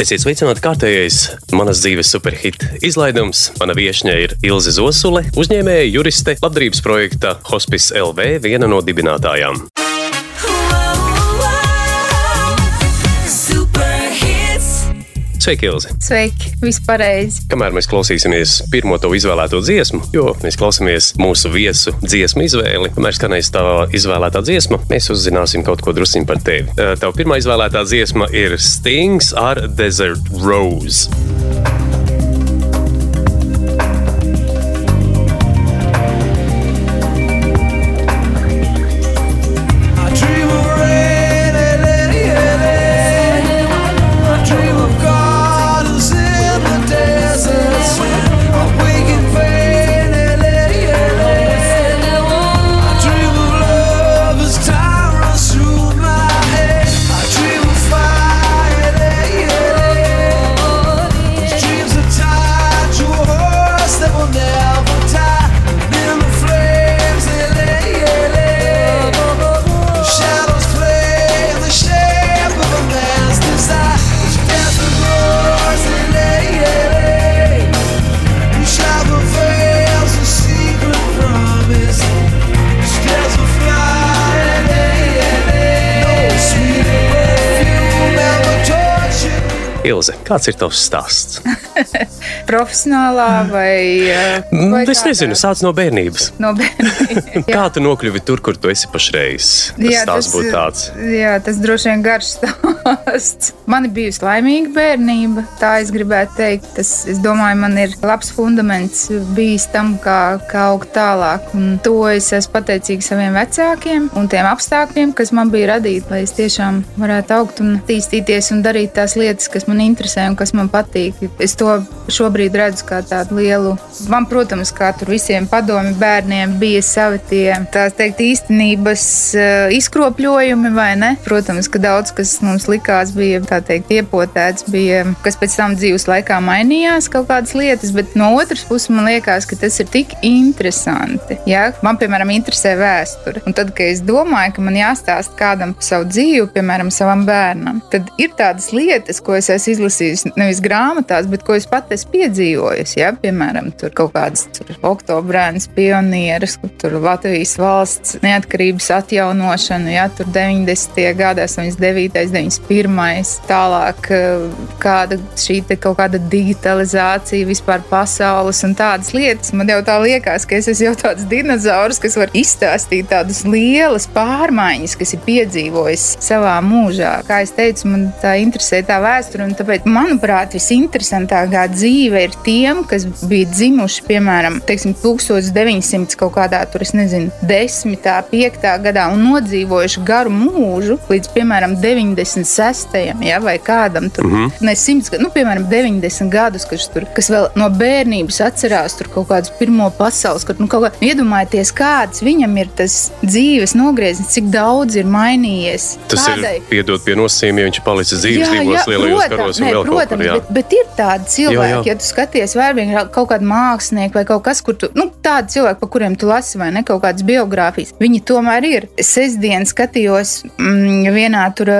Esiet sveicināti kārtējais manas dzīves superhit izlaidums. Mana viesņa ir Ilze Zosule, uzņēmēja juriste, labdarības projekta Hospice LV, viena no dibinātājām. Sveiki, Ilzi! Sveiki, viss pareizi. Kamēr mēs klausīsimies pirmo to izvēlēto dziesmu, jo mēs klausāmies mūsu viesu dziesmu izvēli, kamēr skanēs tā izvēlētā dziesma, mēs uzzināsim kaut ko drusku par tevi. Tava pirmā izvēlētā dziesma ir Stings ar Desert Rose. Kāds ir tavs stāsts? Profesionālā vai. vai mm, es nezinu, sāc no bērnības. No bērnības Kā tu nokļuvi tur, kur tu esi pašreiz? Tas jā, tas būtu tāds. Jā, tas droši vien garš stāsts. Man ir bijusi laimīga bērnība, tā es gribētu teikt. Tas, es domāju, man ir labs fundaments bijis tam, kā, kā augt tālāk. Un to es esmu pateicīga saviem vecākiem un tiem apstākļiem, kas man bija radīti, lai es tiešām varētu augt un attīstīties un darīt tās lietas, kas man interesē un kas man patīk. Es to šobrīd redzu kā tādu lielu, man, protams, kā tur visiem padomi bērniem bija savi tie, tā teikt, īstenības uh, izkropļojumi, vai ne? Protams, ka daudz kas mums likās bija, tā teikt, iepotēts, bija, kas pēc tam dzīves laikā mainījās kaut kādas lietas, bet no otras puses man liekas, ka tas ir tik interesanti. Ja? Man, piemēram, interesē vēsture. Un tad, kad es domāju, ka man jāstāsta kādam par savu dzīvi, piemēram, savam bērnam, tad ir tādas lietas, ko es esmu izlasījusi nevis grāmatās, bet ko es pati esmu piedzīvojusi. Ja? Piemēram, tur kaut kādas oktobrēnas pionieras, tur Latvijas valsts neatkarības atjaunošana, ja? tur 90. gadi, 89. 91. Tālāk eh, kāda šī kaut kāda digitalizācija vispār pasaules un tādas lietas. Man jau tā liekas, ka es esmu jau tāds dinozaurs, kas var izstāstīt tādas lielas pārmaiņas, kas ir piedzīvojis savā mūžā. Kā es teicu, man tā interesē tā vēsture Un tāpēc, manuprāt, visinteresantākā dzīve ir tiem, kas bija dzimuši, piemēram, teiksim, 1900 kaut kādā tur, es nezinu, 10, 5 gadā un nodzīvojuši garu mūžu līdz, piemēram, 96. Ja, vai kādam tur, mm -hmm. ne 100, nu, piemēram, 90 gadus, kas, tur, kas vēl no bērnības atcerās tur kaut kādus pirmo pasaules, kad, nu, kaut kā iedomājieties, kāds viņam ir tas dzīves nogrieznis, cik daudz ir mainījies. Tas Kādai? ir piedot pie nosacījumiem, ja viņš palicis dzīves divos lielajos karos karos nē, protams, kur, bet, bet ir tādi cilvēki, jā, jā. ja tu skaties, ir kaut kādi mākslinieki vai kaut kas, kur tu, nu, tādi cilvēki, pa kuriem tu lasi, vai ne kaut kādas biogrāfijas, viņi tomēr ir. Sestdien skatījos mm, vienā tur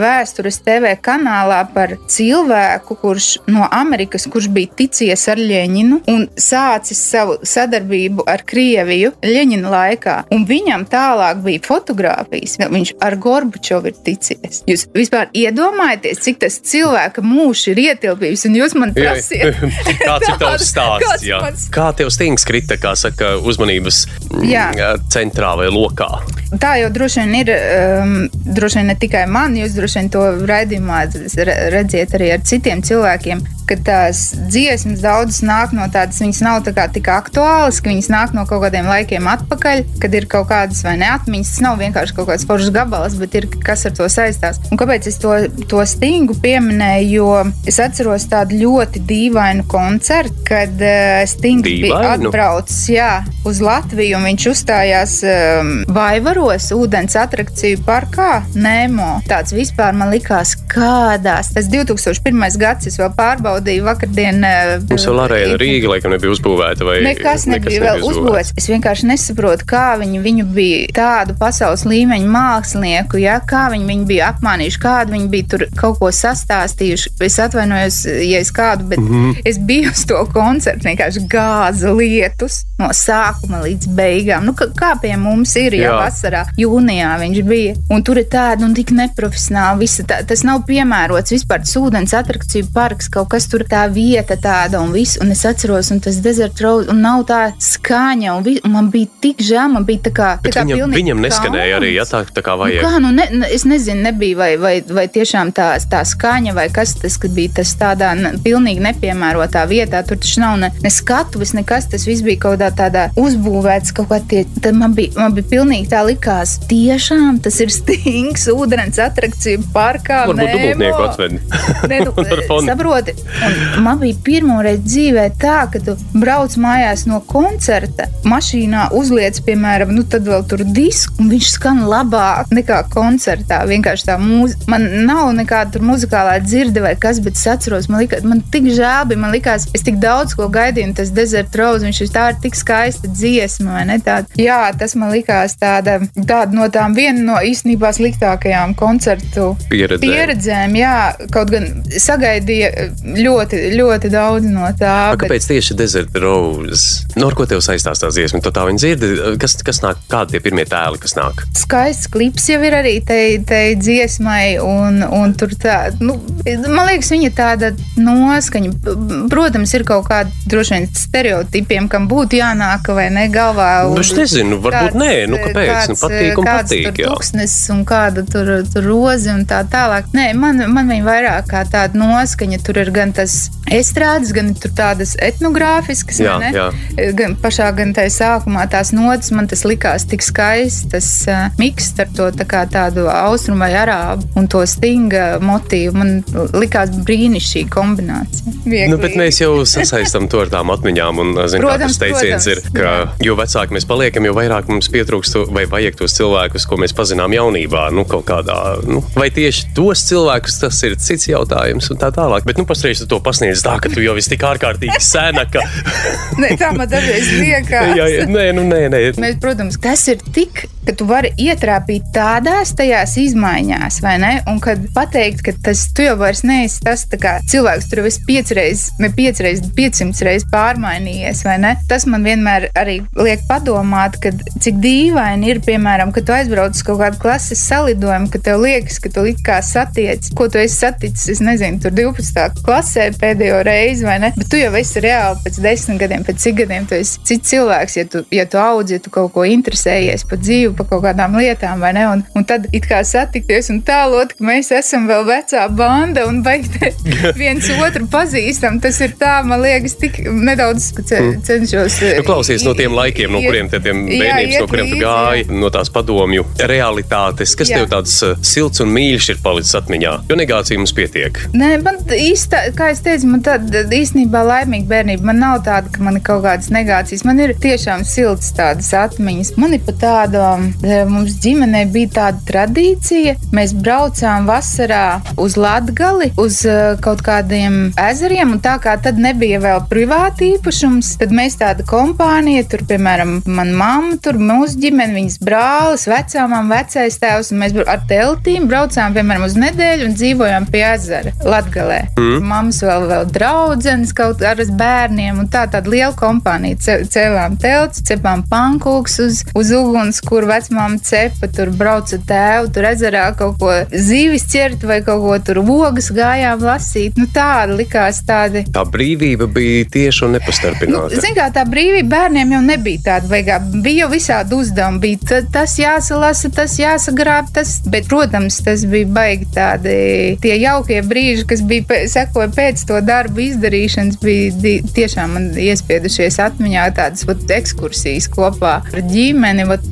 vēstures TV kanālā par cilvēku, kurš no Amerikas, kurš bija ticies ar Ļeņinu un sācis savu sadarbību ar Krieviju Ļeņina laikā, un viņam tālāk bija fotografijas, viņš ar Gorbačovu ir ticies. Jūs vispār iedomājaties, cik tas cilvēka mūžs ir ietilpījis, un jūs man prasiet, kāds ir tavs stāsts? Jā. Mans... Kā tev stings krita, kā saka, uzmanības jā. Mm, centrā vai lokā? Tā jau droši vien ir, um, droši vien ne tikai man, jūs droši vien to raidījumā redziet arī ar citiem cilvēkiem ka tās dziesmas daudzas nāk no tādas, viņas nav tā kā tik aktuālas, ka viņas nāk no kaut kādiem laikiem atpakaļ, kad ir kaut kādas vai neatmiņas. Tas nav vienkārši kaut kāds foršs gabals, bet ir kas ar to saistās. Un kāpēc es to, to stingu pieminēju? Jo es atceros tādu ļoti dīvainu koncertu, kad uh, Stings bija atbraucis jā, uz Latviju un viņš uzstājās um, Vaivaru jūros ūdens atrakciju parkā Nemo. Tāds vispār man likās, kādās. Tas 2001. gads, es vēl pārbaudīju vakardien. eh, Mums vēl arēna Rīga, laikam, nebija uzbūvēta. Vai Nekas nebija vēl uzbūvēts. Es vienkārši nesaprotu, kā viņi viņu bija tādu pasaules līmeņa mākslinieku, ja, kā viņi viņu bija apmānījuši, kādu viņi bija tur kaut ko sastāstījuši. Es atvainojos, ja es kādu, bet mm. -hmm. es biju uz to koncertu, vienkārši gāza lietus no sākuma līdz beigām. Nu, kā, kā pie mums ir, ja Jā. Vasarā, jūnijā viņš bija. Un tur ir tāda, nu, tik neprofesionāla. Visa tā, tas nav piemērots vispār tas ūdens atrakciju parks, kaut kas tur tā vieta tāda un viss. Un es atceros, un tas desert road, un nav tā skaņa, un, vi, un man bija tik žēl, man bija tā kā. Tā kā viņam, viņam neskanēja arī, ja kauns. tā, tā kā Nu, vajag. kā, nu, ne, es nezinu, nebija, vai, vai, vai tiešām tā, tā skaņa, vai kas tas bija. Tas tādā pilnīgi nepiemērotā vietā. Tur taču nav ne, ne skatuves, nekas. Tas viss bija kaut kādā tādā uzbūvēts. Kaut kā tie, man bija, man bija pilnīgi tā likās, tiešām tas ir stings ūdens atrakciju parkā. Varbūt dubultnieku atved. Ne, nu, Ar fonu. saproti, un man bija pirmo reizi dzīvē tā, ka tu brauc mājās no koncerta, mašīnā uzliec, piemēram, nu tad vēl tur disku, un viņš skan labāk nekā koncertā. Vienkārši tā mūzika, man nav nekāda tur muzikālā dzirde vai kas, bet es atceros, man, lika, man tik žēl bija, man likās, es tik daudz ko gaidīju, un tas Desert Rose, viņš ir tā ir tik skaista dziesma, vai ne? Tā, jā, tas man likās tāda, tāda no tām viena no īstenībā sliktākajām koncertu Pieredzē. pieredzēm, jā, kaut gan sagaidīja ļoti, ļoti daudz no tā. A, Kāpēc tieši Desert Rose? No ar ko tev saistās tā dziesma? Tu tā viņa dzirdi, kas, kas nāk, kādi tie pirmie tēli, kas nāk? Skaists klips jau ir arī tai, tai dziesmai, un, un tur tā, nu, man liekas, viņa tāda noskaņa. Protams, ir kaut kāda droši vien stereotipiem, kam būtu jānāk vai ne galvā. Nu, es nezinu, varbūt nē, nu, kāpēc? Nu, patīk un kāds patīk, tur tuksnes un kāda tur, tur roze un tā tālāk. Nē, man, man viņa vairāk kā tāda noskaņa. Tur ir gan tas estrādes, gan tur tādas etnogrāfiskas, Jā, ne? jā. Gan pašā, gan tajā sākumā tās notis man tas likās tik skaists, tas uh, miks ar to tā kā tādu austrumu vai arābu un to stinga motīvu. Man likās brīnišķīga kombinācija. Viegli. Nu, bet mēs jau sasaistām to ar tām atmiņām. Un, zin, kā Protams, tas teiciens protams, ir, ka jo vecāki mēs paliekam, jo vairāk mums pietrūkst vai vajag tos cilvēkus, ko mēs pazinām jaunībā. Nu, kaut kādā, nu, vai tieši tos cilvēkus, tas ir cits jautājums un tā tālāk. Bet, nu, pastrīz to pasniedz tā, ka tu jau esi tik ārkārtīgi sena, ka. Nē, tā man dažreiz liekas. jā, jā, nē, nu, nē, nē. Mēs, protams, tas ir tik, ka tu vari ietrāpīt tādās tajās izmaiņās, vai ne? Un kad pateikt, ka tas tu jau vairs neesi tas kā cilvēks, jau esi piecreiz, ne piecreiz, piecsimts reizes pārmainījies, vai ne? Tas man vienmēr arī liek padomāt, ka cik dīvaini ir, piemēram, kad tu aizbrauc uz kaut kādu klases salidojumu, ka tev liekas, ka tu kā satiec, ko tu esi saticis, es nezinu, tur 12. klasē pēdējo reizi, vai ne? Bet tu jau esi reāli pēc desmit gadiem, pēc cik gadiem tu esi cits cilvēks, ja tu, ja tu audzi, ja tu kaut ko interesējies par dzīvi, par kaut kādām lietām, vai ne? Un, un tad it kā satikties un tālot, ka mēs esam vēl vecā banda un beigt viens otru pazīstam. Tas ir tā, man liekas, tik nedaudz ce, cenšos. Nu, klausies no tiem laikiem, no kuriem Jā, bērnības, no kuriem tu gāji, no tās padomju realitātes. Kas Jā. tev tāds uh, silts un mīļš ir palicis atmiņā? Jo negācija mums pietiek. Nē, man īsta, kā es teicu, man tāda īstenībā laimīga bērnība. Man nav tāda, ka man ir kaut kādas negācijas. Man ir tiešām siltas tādas atmiņas. Man ir pat tāda, eh, mums ģimenē bija tāda tradīcija. Mēs braucām vasarā uz Latgali, uz kaut kādiem ezeriem, un tā kā tad nebija vēl privāti īpašums, tad mēs tāda kompānija, tur, piemēram, mana mamma, tur mūsu ģimene, viņas brālis, vecāmām, vecais tēvs, un mēs ar teltīm braucām, piemēram, uz nedēļu un dzīvojām pie ezera Latgalē. Mm. Mammas vēl, vēl draudzenes kaut ar bērniem, un tā tāda liela kompānija. Ce- Cēlām telts, cepām pankūks uz, uz uguns, kur vecmāma cepa, tur brauca tēvu, tur ezerā kaut ko zīvis ķert vai kaut ko tur ogas gājām lasīt. Nu tāda likās tāda. Tā brīvība bija tieši un Nu, nepastarpināta. Ziniet, kā tā brīvība bērniem jau nebija tāda vajagā. Bija jau visādi uzdevumi, bija ta- tas jāsalasa, tas jāsagrāb, tas, bet, protams, tas bija baigi tādi tie jaukie brīži, kas bija sekoja pēc to darbu izdarīšanas, bija tiešām man iespiedušies atmiņā tādas vat, ekskursijas kopā ar ģimeni. Vat,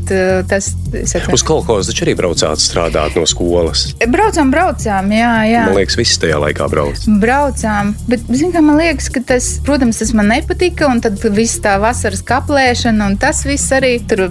tas ir. Uz kolekcijas taču arī braucāt strādāt no skolas. Braucām, braucām, jā, jā. Man liekas, visi tajā laikā brauc. Braucām, bet, zin, kā man liekas, ka tas, protams, tas man nepatika, un tad viss tā vasaras kaplēšana, un tas viss arī tur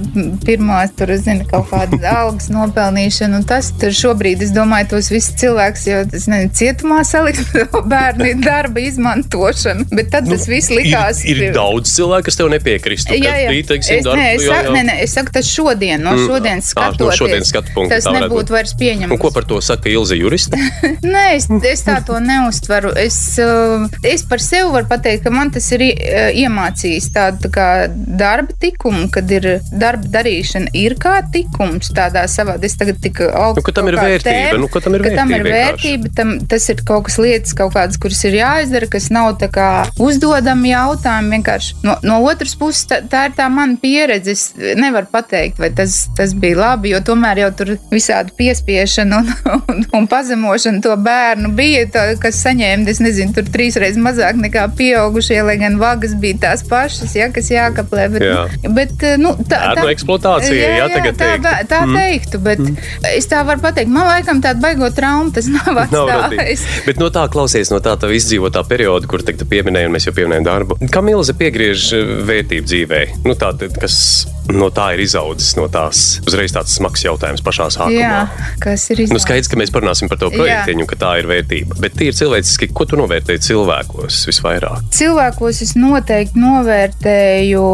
pirmā, tur, zina, kaut kāda algas nopelnīšana, un tas tur šobrīd, es domāju, tos visus cilvēkus jau, es nezinu, cietumā salikt bērnu darba izmantošanu, bet tad nu, tas viss likās. Ir, ir daudz cilvēku, kas tev nepiekristu. Jā, jā. Bija, teiksim, es, darbu, nē, es, jā, jā. Nē, nē, es saku, tas šodien, no mm. šodienas skatoties. No šodienas skatu punkta. Tas nebūtu vairs pieņemams. Un ko par to saka Ilze jurista? nē, es, es tā to neustveru. Es, uh, es par sevi varu pateikt, ka man tas ir uh, iemācījis tādu tā kā darba tikumu, kad ir darba darīšana ir kā tikums tādā savā. Es tagad tik augstu. Nu, tam ir vērtība. Tēma, nu, tam ir vērtība. Tam ir vērtība tam, tas ir kaut kas lietas, kaut kādas, kuras ir jāizdara, kas nav tā kā uzdodami jautājumi. Vienkārši no, no otras puses, tā, tā ir tā mana pieredze. Es nevaru pateikt, vai tas, tas bija labi, jo tomēr jau tur visādi piespiešana un, un, un pazemošana to bērnu bija, tā, kas saņēma, es nezinu, tur trīsreiz mazāk nekā pieaugušie, lai gan vagas bija tās pašas, ja, kas jākaplē. Bet, jā. bet nu, tā, tā, tā eksploatācija, jā, jā, jā tā, tā, tā mm. teiktu, bet mm. es tā varu pateikt, man laikam tāda baigot traumu tas nav atstājis. Bet no tā klausies, no tā tā izdzīvotā perioda, kur tagad pieminēji, un mēs jau pieminējām darbu. Kā milze piegriež vērtību dzīvē? Nu, tā, kas no tā ir izaudzis no tās uzreiz tāds smags jautājums pašā sākumā. Jā, kas ir izaudzis? Nu, skaidrs, ka mēs parunāsim par to projektiņu, ka tā ir vērtība. Bet tīri cilvēciski, ko tu novērtēji cilvēkos visvairāk? Cilvēkos es noteikti novērtēju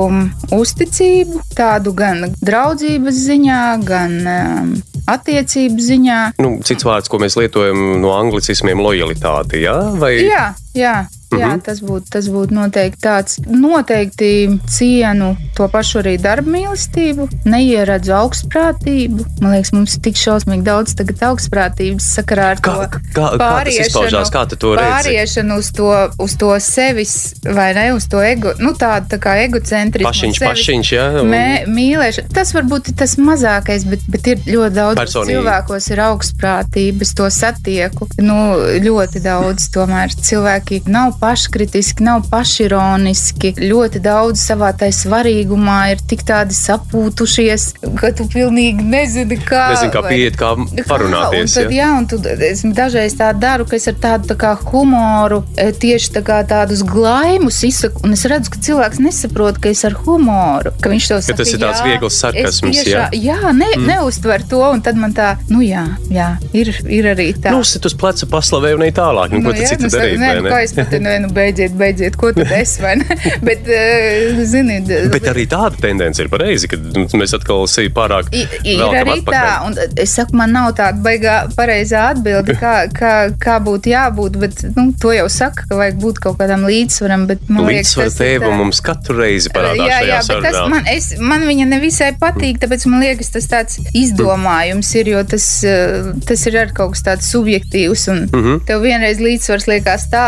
uzticību, tādu gan draudzības ziņā, gan um, attiecību ziņā. Nu, cits vārds, ko mēs lietojam no anglicismiem, lojalitāte. Jā, vai... jā, jā. Jā, mm -hmm. tas būtu tas būt noteikti tāds. Noteikti cienu to pašu arī darba mīlestību, neieredzu augstprātību. Man liekas, mums ir tik šausmīgi daudz augstprātības sakarā ar kā, to kā, pāriešanu. Kā, to pāriešanu uz to, uz to sevis vai ne, uz to ego, nu tādu tā kā egocentrismu. Pašiņš, pašiņš, jā. Un... Mē, mīlēšana. Tas varbūt ir tas mazākais, bet, bet ir ļoti daudz Personīgi. cilvēkos ir augstprātības, to satieku. Nu, ļoti daudz tomēr cilvēki nav paškritiski, nav pašironiski. Ļoti daudz savā tai svarīgumā ir tik tādi sapūtušies, ka tu pilnīgi nezini, kā, nezini, kā pieiet, kā parunāties. Kā, un tad, ja? jā, un tu, es dažreiz tā daru, ka es ar tādu tā kā humoru e, tieši tā kā tādus glaimus izsaku, un es redzu, ka cilvēks nesaprot, ka es ar humoru, ka viņš to saka. Tas ir tāds viegls sarkasms, jā. Jā, ne, mm. neuztver to, un tad man tā, nu jā, jā ir, ir arī tā. Nu, uz pleca paslavēju un ne tālāk, nu, nu ko tu citu nu, darīt? Nē, nu, kā es patinu, vai nu beidziet, beidziet, ko tad es vai ne? Bet, uh, zini, bet arī tāda tendence ir pareizi, ka mēs atkal sevi pārāk. I, ir arī atpakaļ. tā, un es saku, man nav tāda baigā pareizā atbilde, kā, kā, kā būtu jābūt, bet nu, to jau saka, ka vajag būt kaut kādam līdzsvaram. Līdzsvaru tēva tā... mums katru reizi parādās. Jā, jā, bet tas man, es, man viņa nevisai patīk, tāpēc man liekas, tas tāds izdomājums ir, jo tas, eh, tas ir arī kaut kas tāds subjektīvs, un mm -hmm. tev vienreiz līdzsvars liekas tā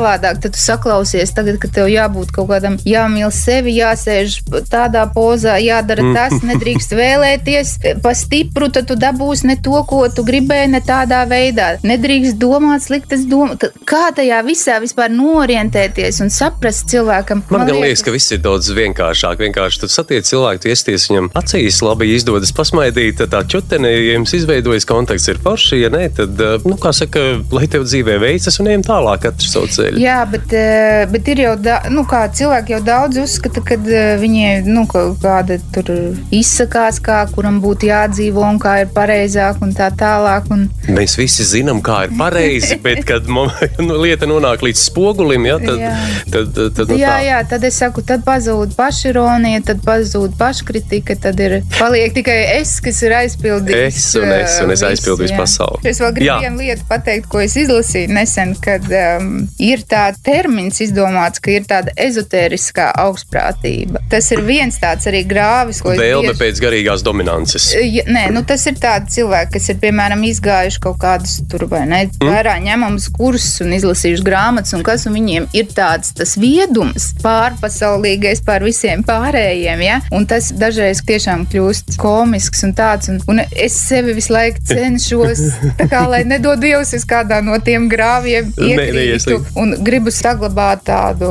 savādāk, tad tu saklausies tagad, kad tev jābūt kaut kādam, jāmīl sevi, jāsēž tādā pozā, jādara tas, nedrīkst vēlēties pa stipru, tad tu dabūsi ne to, ko tu gribēji, ne tādā veidā. Nedrīkst domāt sliktas domas. Kā tajā visā vispār norientēties un saprast cilvēkam? Man, man liekas, ka viss ir daudz vienkāršāk. Vienkārši tu satiec cilvēku, tu iesties viņam acīs, labi izdodas pasmaidīt, tā čutene, ja jums izveidojas kontakts ir forši, ja nē, tad, nu, kā saka, lai tev dzīvē veicas un ejam tālāk katrs savu ceļu. Jā, bet, eh, bet ir jau, da, nu, cilvēki jau daudz uzskata, ka eh, viņi, nu, kāda tur izsakās, kā kuram būtu jādzīvo un kā ir pareizāk un tā tālāk. Un... Mēs visi zinām, kā ir pareizi, bet kad mums, nu, lieta nonāk līdz spogulim, ja, tad, jā. tad, tad, tad nu, jā, tā. jā, tad es saku, tad pazūd pašironija, tad pazūd paškritika, tad ir paliek tikai es, kas ir aizpildījis. Es un es, un es aizpildu visu pasauli. Es vēl gribu vienu lietu pateikt, ko es izlasīju nesen, kad um, ir tāds termins izdomāts, ka ir tāda ezotēriskā augstprātība. Tas ir viens tāds arī grāvis, ko vēlme bieži... pēc garīgās dominances. Ja, nē, nu tas ir tāds cilvēks, kas ir piemēram izgājuši kaut kādus tur vai ne, mm. vērā ņemamus kursus un izlasījuši grāmatas, un kas un viņiem ir tāds tas viedums pārpasaulīgais pār visiem pārējiem, ja? un tas dažreiz tiešām kļūst komisks un tāds, un, un es sevi visu laiku cenšos, kā lai nedod Dievs, es kādā no tiem grāvjiem iekrītu. Un, un gribu saglabāt tādu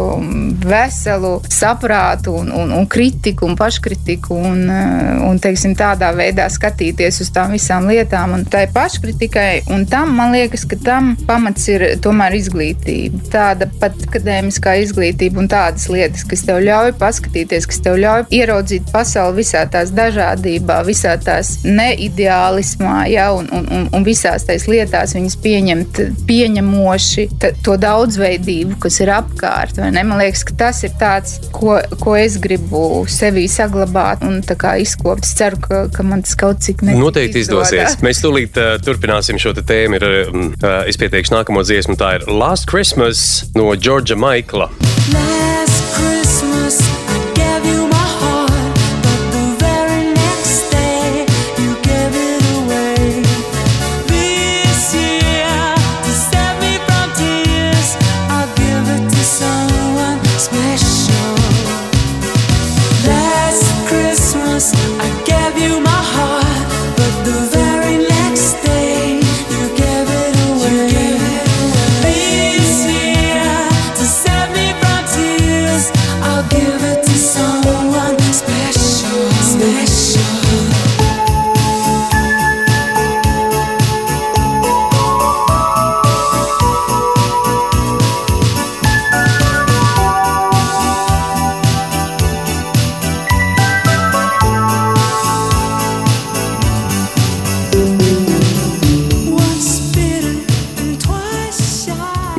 veselu saprātu un, un, un kritiku un paškritiku un, un teiksim, tādā veidā skatīties uz tām visām lietām. Un tai paškritikai un tam, man liekas, ka tam pamats ir tomēr izglītība. Tāda pat akadēmiskā izglītība un tādas lietas, kas tev ļauj paskatīties, kas tev ļauj ieraudzīt pasauli visā tās dažādībā, visā tās neideālismā, ja, un, un, un, un visās tās lietās viņas pieņemt pieņemoši to daudzveidību, kas ir apkārt. Man liekas, ka tas ir tāds, ko, ko es gribu sevī saglabāt un izkopt. Es ceru, ka, ka man tas kaut cik neizdodas. Noteikti izdosies. Mēs tūlīt uh, turpināsim šo tēmu. Ir, uh, es pieteikšu nākamo dziesmu. Tā ir Last Christmas no Džordža Maikla. Last Christmas.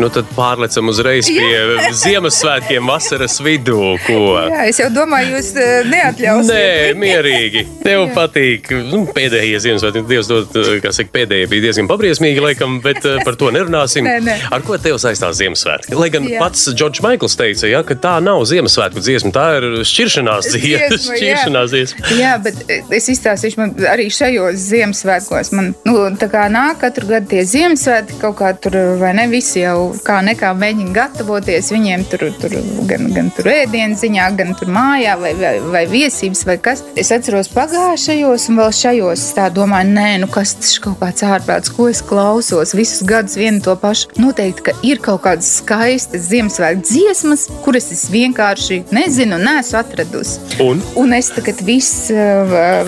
Nu, tad pārlecam uzreiz pie Ziemassvētkiem, vasaras vidū. Ko? Jā, es jau domāju, jūs eh, neatļausiet. Nē, mierīgi. Tev Jā. patīk. Nu, pēdējie Ziemassvētki, Dievs dod, eh, kā saka, pēdējie bija diezgan pabriesmīgi, laikam, bet eh, par to nerunāsim. nē, nē. Ar ko tev saistās Ziemassvētki? Lai gan jā. pats Džordžs Maikls teica, ja, ka tā nav Ziemassvētku dziesma, tā ir šķiršanās dziesma. šķiršanās dziesma. Jā, bet es izstāstīšu, man arī šajos Ziemassvētkos, man nu, nāk katru gadu tie Ziemassvētki kaut kā tur, vai ne, visi jau kā nekā mēģina gatavoties. Viņiem tur, tur gan, gan tur ēdienas ziņā, gan tur mājā vai, vai, vai viesības vai kas. Es atceros pagājušajos un vēl šajos. Tā domāju, nē, nu kas tas ir kaut kāds ārprāts, ko es klausos visus gadus vienu to pašu. Noteikti, ka ir kaut kādas skaistas Ziemassvētku dziesmas, kuras es vienkārši nezinu, neesmu atradusi. Un, un es tagad viss,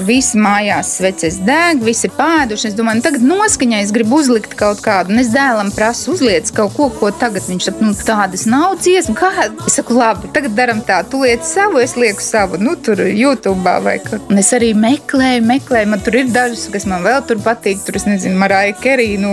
viss mājās sveces deg, visi pēduši. Es domāju, nu, tagad noskaņā es gribu uzlikt kaut kādu, un es dēlam prasu uzliec kaut ko, ko tagad viņš saka, nu, tādas nav dziesmas. Kā? Es saku, labi, tagad darām tā, tu liec savu, es lieku savu, nu, tur YouTube vai kā. Un es arī meklēju, meklēju, man tur ir dažas, kas man vēl tur patīk. Tur es nezinu, Marija Kerija, nu,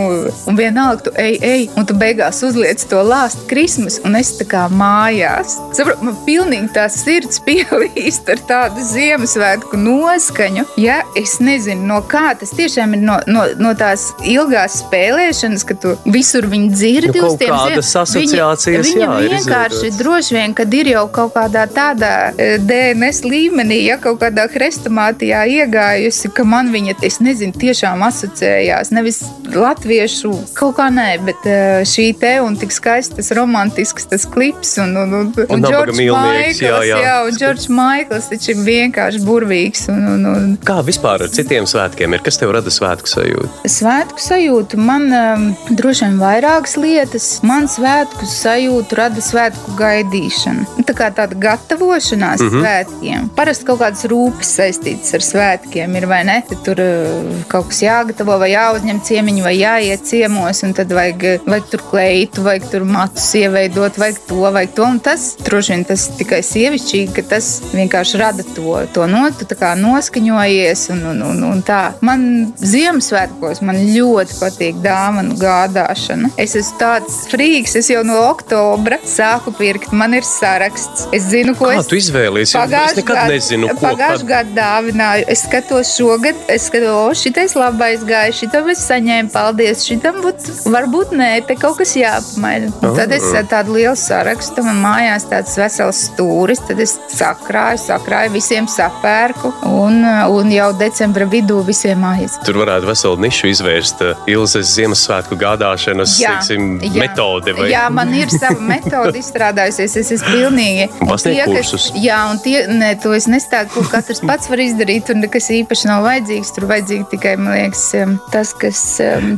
un vienalga tu ej, ej, un tu beigās uzliec to lāstu krismas, un es tā kā mājās. Saprot, man pilnīgi tā sirds pielīst ar tādu Ziemassvētku noskaņu. Ja es nezinu, no kā tas tiešām ir no, no, no tās ilgās spēlēšanas, ka tu visur viņu dzirdi nu, uz tiem kādas asociācijas. Viņa jā, vienkārši droši vien, kad ir jau kaut kādā tādā e, DNS līmenī, ja kaut kādā hrestomātijā iegājusi, ka man viņa, es nezinu, tiešām asociējās. Nevis latviešu kaut kā nē, bet e, šī te un tik skaistas, romantisks tas klips un, un, un, un, un Džordžs Maikls. Jā, jā. jā, un Džordžs Maikls taču ir vienkārši burvīgs. Un, un, un. Kā vispār ar citiem svētkiem ir? Kas tev rada svētku sajūtu? Svētku sajūtu man um, droši vien vairākas lietas man svētku sajūtu rada svētku gaidīšana. Nu, tā kā tāda gatavošanās mm -hmm. svētkiem. Parasti kaut kādas rūpes saistītas ar svētkiem ir vai ne? Tad tur uh, kaut kas jāgatavo vai jāuzņem ciemiņu vai jāiet ciemos, un tad vajag, vajag tur kleitu, vajag tur matus ieveidot, vajag to, vajag to. Un tas droši vien tas tikai sievišķīgi, ka tas vienkārši rada to, to notu, tā kā noskaņojies un, un, un, un tā. Man Ziemassvētkos man ļoti patīk dāvanu gādāšana. Es esmu tāds frīks. Es jau no oktobra sāku pirkt. Man ir saraksts. Es zinu, ko Kā es tu izvēlējies. Es nekad gadu, nezinu, ko pagājušajā gadā dāvināju. Es skatos šogad, es skatos, o, šitais labais gāja, šitam es saņēmu, paldies. Šitam būt, varbūt nē, te kaut kas jāpamaina. Oh. Tad es ah. tādu lielu sarakstu, man mājās tāds vesels stūris, tad es sakrāju, sakrāju, visiem sapērku un, un jau decembra vidū visiem aiz. Tur varētu veselu nišu izvērst uh, Ilzes Ziemassvētku gādāšanas, Jā. teiksim, Jā metode. Vai? Jā, man ir sava metode izstrādājusies. Es esmu pilnīgi. Kas, jā, un tie, ne, to es nestāstu, ko katrs pats var izdarīt, un kas īpaši nav vajadzīgs. Tur vajadzīgi tikai, liekas, tas, kas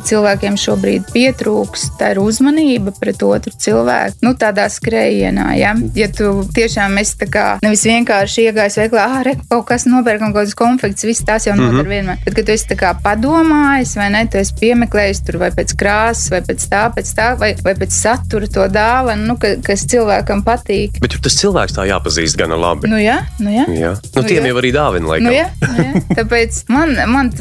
cilvēkiem šobrīd pietrūks, tā ir uzmanība pret otru cilvēku. Nu, tādā skrējienā, ja, ja tu tiešām esi tā kā nevis vienkārši iegājis veiklā, ah, re, kaut kas nopērkam kaut kādas konfekts, viss tās jau mm -hmm. noder vienmēr. Bet, kad tu esi tā kā padomājis, vai ne, tu esi piemeklējis tur vai pēc krāsas, vai pēc tā, pēc tā, vai, vai pēc satura to dāvanu, nu, ka, kas cilvēkam patīk. Bet tur tas cilvēks tā jāpazīst gana labi. Nu, jā, nu, jā. jā. Nu, nu, tiem jā. jau arī dāvina laikam. Nu, jā, nu, jā. Tāpēc man, man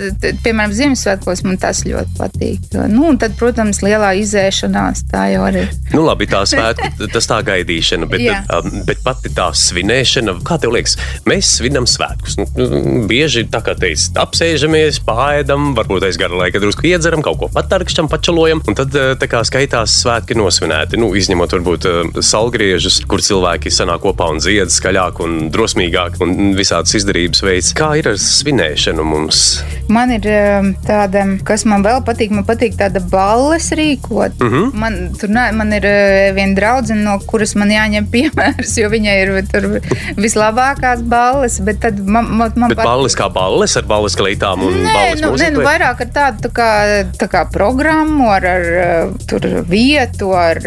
piemēram, Ziemassvētkos man tas ļoti patīk. Nu, un tad, protams, lielā izēšanās tā jau arī. Nu, labi, tā svētku, tas tā gaidīšana, bet, Jā. um, bet pati tā svinēšana, kā tev liekas, mēs svinam svētkus. Nu, nu, bieži tā kā teicis, apsēžamies, pāriedam, varbūt aiz gara laika drusku iedzeram, kaut ko patarkšķam, pačalojam, un tad uh, tā kā skaitās svētki nosvinēti. Nu, izņemot varbūt uh, salgriežus, kur cilvēki sanāk kopā un dzied skaļāk un drosmīgāk un visādas izdarības veids. Kā ir ar svinēšanu mums? Man ir um, tāda, kas man vēl patīk, man patīk tāda balles rīkot. Mhm. Mm -hmm. man, tur, nē, man ir uh, viena draudzene, no kuras man jāņem piemērs, jo viņai ir tur vislabākās balles. Bet tad man, man, man Bet balles kā balles ar balles kleitām un Nē, balles nu, nē, nu, mūziku? vairāk ar tādu tā kā, tā kā programmu, ar, ar uh, tur vietu, ar,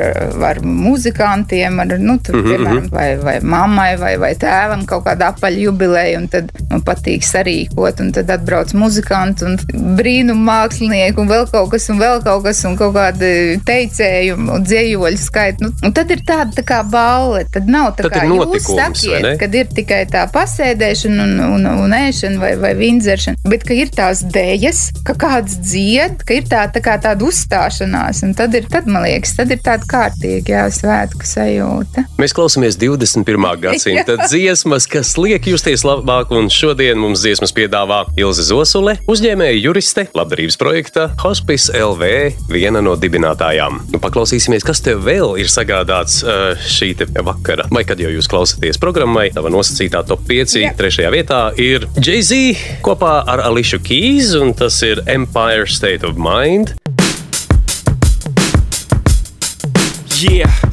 ar muzikantiem, ar, nu, tur, Mhm, piemēram, vai, vai mammai vai, vai tēvam kaut kāda apaļa jubileja, un tad man patīk sarīkot, un tad atbrauc muzikanti un brīnum mākslinieki, un vēl kaut kas, un vēl kaut kas, un kaut kādi teicējumi, un dzējoļu skaiti. Nu, un tad ir tāda tā kā balle, tad nav tā Tad kā jūs sakiet, kad ir tikai tā pasēdēšana un, un, un ēšana vai, vai vindzeršana, bet ka ir tās dēļas, ka kāds dzied, ka ir tā, tā kā tāda uzstāšanās, un tad ir, tad, man liekas, tad ir tāda kārtīga jā, svētku sajūta. Mēs klausāmies 21. gadsimta dziesmas, kas liek justies labāk, un šodien mums dziesmas piedāvā Ilze Zosule, uzņēmēja juriste, labdarības projekta Hospice LV, viena no dibinātājām. Nu, paklausīsimies, kas tev vēl ir sagādāts šī vakara, vai kad jau jūs klausāties programmai. Tava nosacītā top 5. Jā. trešajā vietā ir Jay-Z kopā ar Ališu Keys, un tas ir Empire State of Mind. Yeah.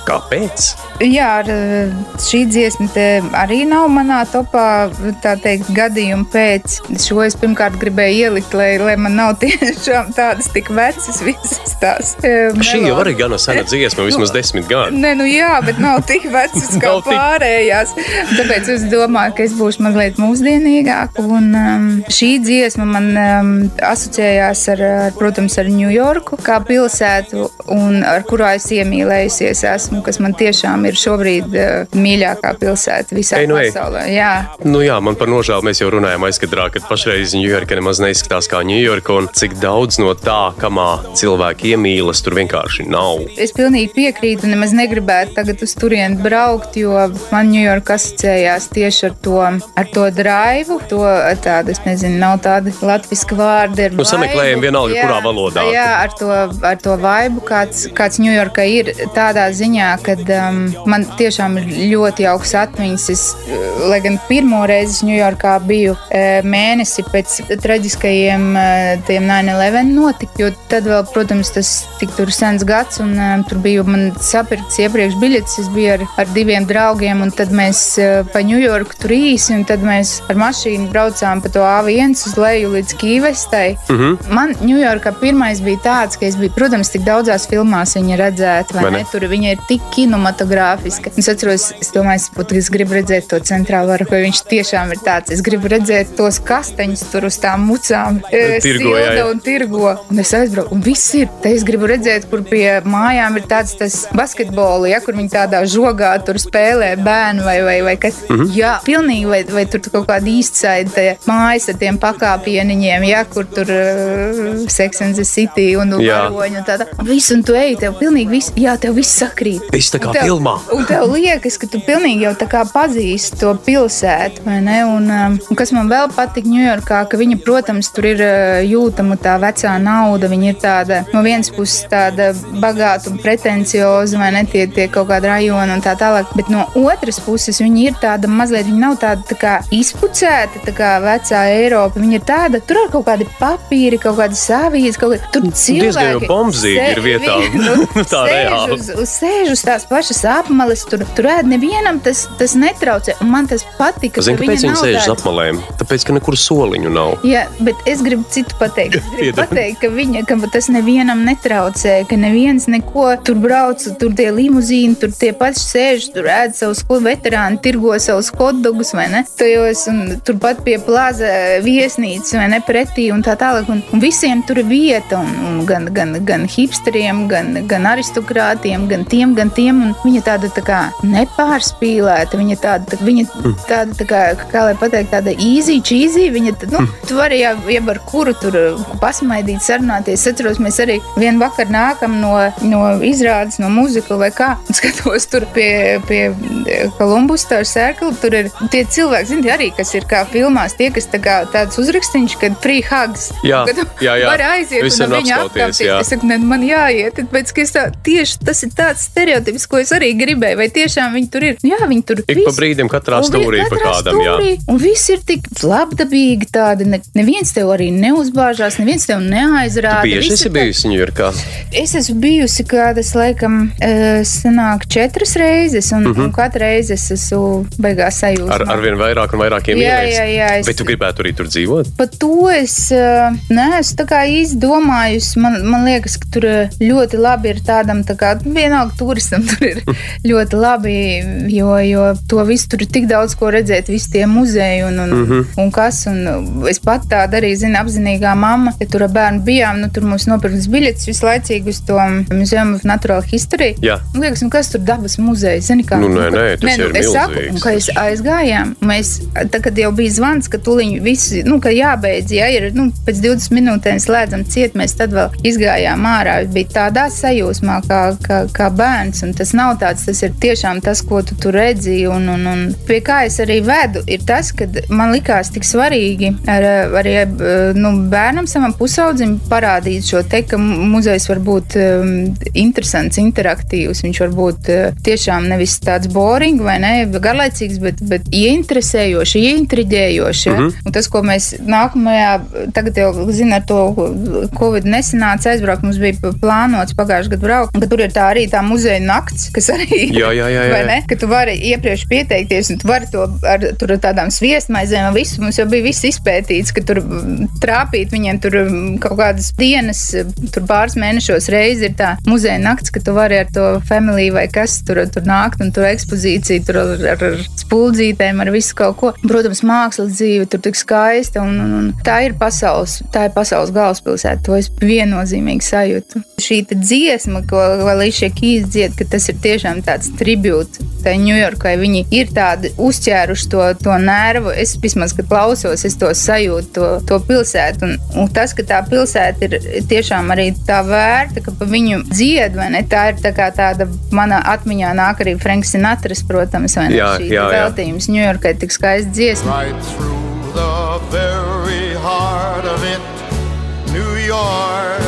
kāpēc? Jā, ar, eh, šī dziesma arī nav manā topā, tā teikt, gadījuma pēc. Šo es pirmkārt gribēju ielikt, lai, lai man nav tiešām tādas tik vecas visas tās. eh, Šī jau melodijas. arī gana sena dziesma, vismaz desmit gadi. Nē, nu jā, bet nav tik vecas kā pārējās. Tāpēc es domāju, ka es būšu mazliet mūsdienīgāka. Un um, šī dziesma man um, asociējās ar, ar, protams, ar Ņujorku kā pilsētu, un ar kurā es iemīlējusies esmu, kas man tiešām ir šobrīd uh, mīļākā pilsēta visā Ej, nu ej. pasaulē. Jā. Nu jā, man par nožēlu mēs jau runājām aizkadrā, ka pašreiz Ņujorka nemaz neizskatās kā Ņujorka, un cik daudz no tā, kamā cilvēki iemīlas, tur vienkārši nav. Es pilnīgi piekrītu, un nemaz negribētu tagad uz turieni braukt, jo man Ņujorka asociējās tieši ar to, ar to draivu. To tādu, es nezinu, nav tāda latviešu vārda. Nu, sameklējam vienalga, kurā valodā. Jā, ar to, ar to vaibu, kāds, kāds Ņujorka ir tādā ziņā, ka um, man tiešām ir ļoti jauks atmiņas. Es, uh, lai gan pirmo reizi Ņujorkā biju uh, mēnesi pēc traģiskajiem uh, tiem 9-11 notika, jo tad vēl, protams, tas tik tur sens gads, un um, tur bija man sapirkts iepriekš biļetes. Es biju ar, ar diviem draugiem, un tad mēs uh, pa Ņujorku tur īsi, un tad mēs ar mašīnu braucām pa to A1 uz leju līdz Kīvestai. Mm Mhm. -hmm. Man Ņujorkā pirmais bija tāds, ka es biju, protams, tik daudzās filmās viņa redzēta, Vai vai ne? ne? Tur viņa ir tik kinematogrāfiska. Es atceros, es domāju, es, es gribu redzēt to centrālo varu, vai viņš tiešām ir tāds. Es gribu redzēt tos kasteņus tur uz tām mucām, Tirgo, jā, jā. un tirgo. Un es aizbraucu, un viss ir. Te es gribu redzēt, kur pie mājām ir tāds tas basketbols, ja kur viņi tādā žogā tur spēlē bērnu vai, vai, vai kas. Mm -hmm. Jā, pilnīgi, vai, vai tur kaut kāda īstsaida mājas ar tiem pakāpieniņiem, ja kur tur uh, Sex and the City un varoņi un tāda. Visu, un tu ej, tev pilnīgi viss, jā, tev viss sakrīt. Viss tā kā Un tev- filmā. Un tev liekas, ka tu pilnīgi jau tā kā pazīsti to pilsētu, vai ne? Un, um, un kas man vēl patīk Ņujorkā, ka viņa, protams, tur ir uh, jūtama tā vecā nauda. Viņa ir tāda no vienas puses tāda bagāta un pretencioza, vai ne? Tie, tie kaut kādi rajoni un tā tālāk. Bet no otras puses viņa ir tāda mazliet, viņa nav tāda tā kā izpucēta, tā kā vecā Eiropa. Viņa ir tāda, tur ir kaut kādi papīri, kaut kādas savijas, kaut kāda tur diezgan jau cilvēki. bombzīgi ir vietā. nu, Tā reāli. uz, uz, sēž uz tās pašas apmales, tur, tur ēd nevienam tas, tas netraucē. Un man tas patika. Zini, ka kāpēc viņi sēž uz apmalēm? Tāpēc, ka nekur soliņu nav. Jā, bet es gribu citu pateikt. Es gribu pateikt, ka, viņa, ka tas nevienam netraucē, ka neviens neko tur brauc, tur tie limuzīni, tur tie paši sēž, tur ēd savus veterāni, tirgo savus hotdogus vai ne? Tajos, un turpat pie plāza viesnīcas vai ne pretī un tā tālāk. Un, un visiem tur ir vieta, un, un gan, gan, gan hipsteriem, gan, gan aristokrātiem, gan tiem, gan tiem. Un viņa tāda tā kā nepārspīlēta, viņa tāda, tā, viņa tāda tā kā, kā lai pateikt, tāda easy, cheesy. Viņa, tad, nu, tu vari jau, jau ar kuru tur uh, pasmaidīt, sarunāties. Es atceros, mēs arī vienu vakaru nākam no, no izrādes, no muzikla vai kā. Skatos tur pie, pie Columbus Star Circle. Tur ir tie cilvēki, zini, arī, kas ir kā filmās, tie, kas tā kā tāds uzrakstīns, kad free hugs. Jā, kad jā, jā. Var aiziet Visiem un ar viņu apskauties. Es saku, ne, man jāiet, ka es tā, tieši tas ir tāds stereotips, ko es arī gribēju. Vai tiešām viņi tur ir? Jā, viņi tur Ik pa brīdim katrā stūrī pa kādam, jā. stūrī, Un viss ir tik labdabīgi, tādi. Ne, neviens tev arī neuzbāžās, neviens tev neaizrāda. Visi esi tā- bijusi Ņujorkā. Es esmu bijusi kādas, laikam, eh, sanāk četras reizes, un, uh -huh. un katru reizi es esmu beigās sajūta. Mhm. Ar, ar vien vairāk un vairākiem Jā, ieliekas. jā, jā, es- Bet tu gribētu arī tur dzīvot? Par to es eh, neesmu tā kā īsti domājusi. Man, man liekas, ka tur eh, ļoti labi ir tādam, tā kā vienalga turistam, tur ir ļoti labi, jo, jo to visu tur ir tik daudz ko redzēt, visi tie muzeji un, un, mm -hmm. un kas. Un es pat tādu arī zinu, apzinīgā mamma, ja tur ar bērnu bijām, nu tur mums nopirktas biļetes vislaicīgi uz to Museum of Natural History. Jā. Man liekas, nu, kas tur dabas muzejs? Zini, kā, Nu, nē, nē, tas nu, ir es saku, un, ka es aizgājām. Mēs, tā, kad jau bija zvans, ka tuliņi visi, nu, ka jābeidz, ja ir, nu, pēc 20 minūtēm slēdzam ciet, mēs tad vēl izgājām ārā. Es biju tādā sajūsmā, kā, kā, kā bērns, un tas nav tāds, tas ir tiešām tas, ko tu tur redzi, un, un, un pie kā es arī vedu, ir tas, ka man likās tik svarīgi ar, arī eh, nu, bērnam, savam pusaudzim parādīt šo te, ka muzejs var būt um, interesants, interaktīvs, viņš var būt uh, tiešām nevis tāds boring vai ne, garlaicīgs, bet, bet ieinteresējošs, ieintriģējošs. Ja? Mm -hmm. Un tas, ko mēs nākamajā, tagad jau zinām, ar to Covid nesenāca aizbraukt, mums bija plānots pagājušajā gadā braukt, ka tur ir tā arī tā muzeja nakts, kas arī Jā, jā, jā, jā. vai ne, ka tu vari iepriekš pieteikties, un tu vari to ar, tur ar tādām sviestmaizēm, un visu mums jau bija viss izpētīts, ka tur trāpīt viņiem tur kaut kādas dienas, tur pāris mēnešos reizi ir tā muzeja nakts, ka tu vari ar to family vai kas tur, tur nākt, un tur ekspozīcija, tur ar, ar, ar spuldzītēm, ar visu kaut ko. Protams, mākslas dzīve tur tik skaista, un, un, un tā ir pasaules, tā ir pasaules galvaspilsēta, to es viennozīmīgi sajūtu. Šī dziesma, ko Valīšie Kīs dzied, ka tas ir tiešām tāds tribūts tai Ņujorkai. Viņi ir tādi uzķēruši to, to nervu. Es vismaz, kad klausos, es to sajūtu, to, to pilsētu. Un, un tas, ka tā pilsēta ir tiešām arī tā vērta, ka pa viņu dzied, vai ne? Tā ir tā kā tāda manā atmiņā nāk arī Franks Sinatras, protams, vai ne? Jā, Šī jā, jā. veltījums Ņujorkai tik skaisti dziesma. right through the very heart of it. New York,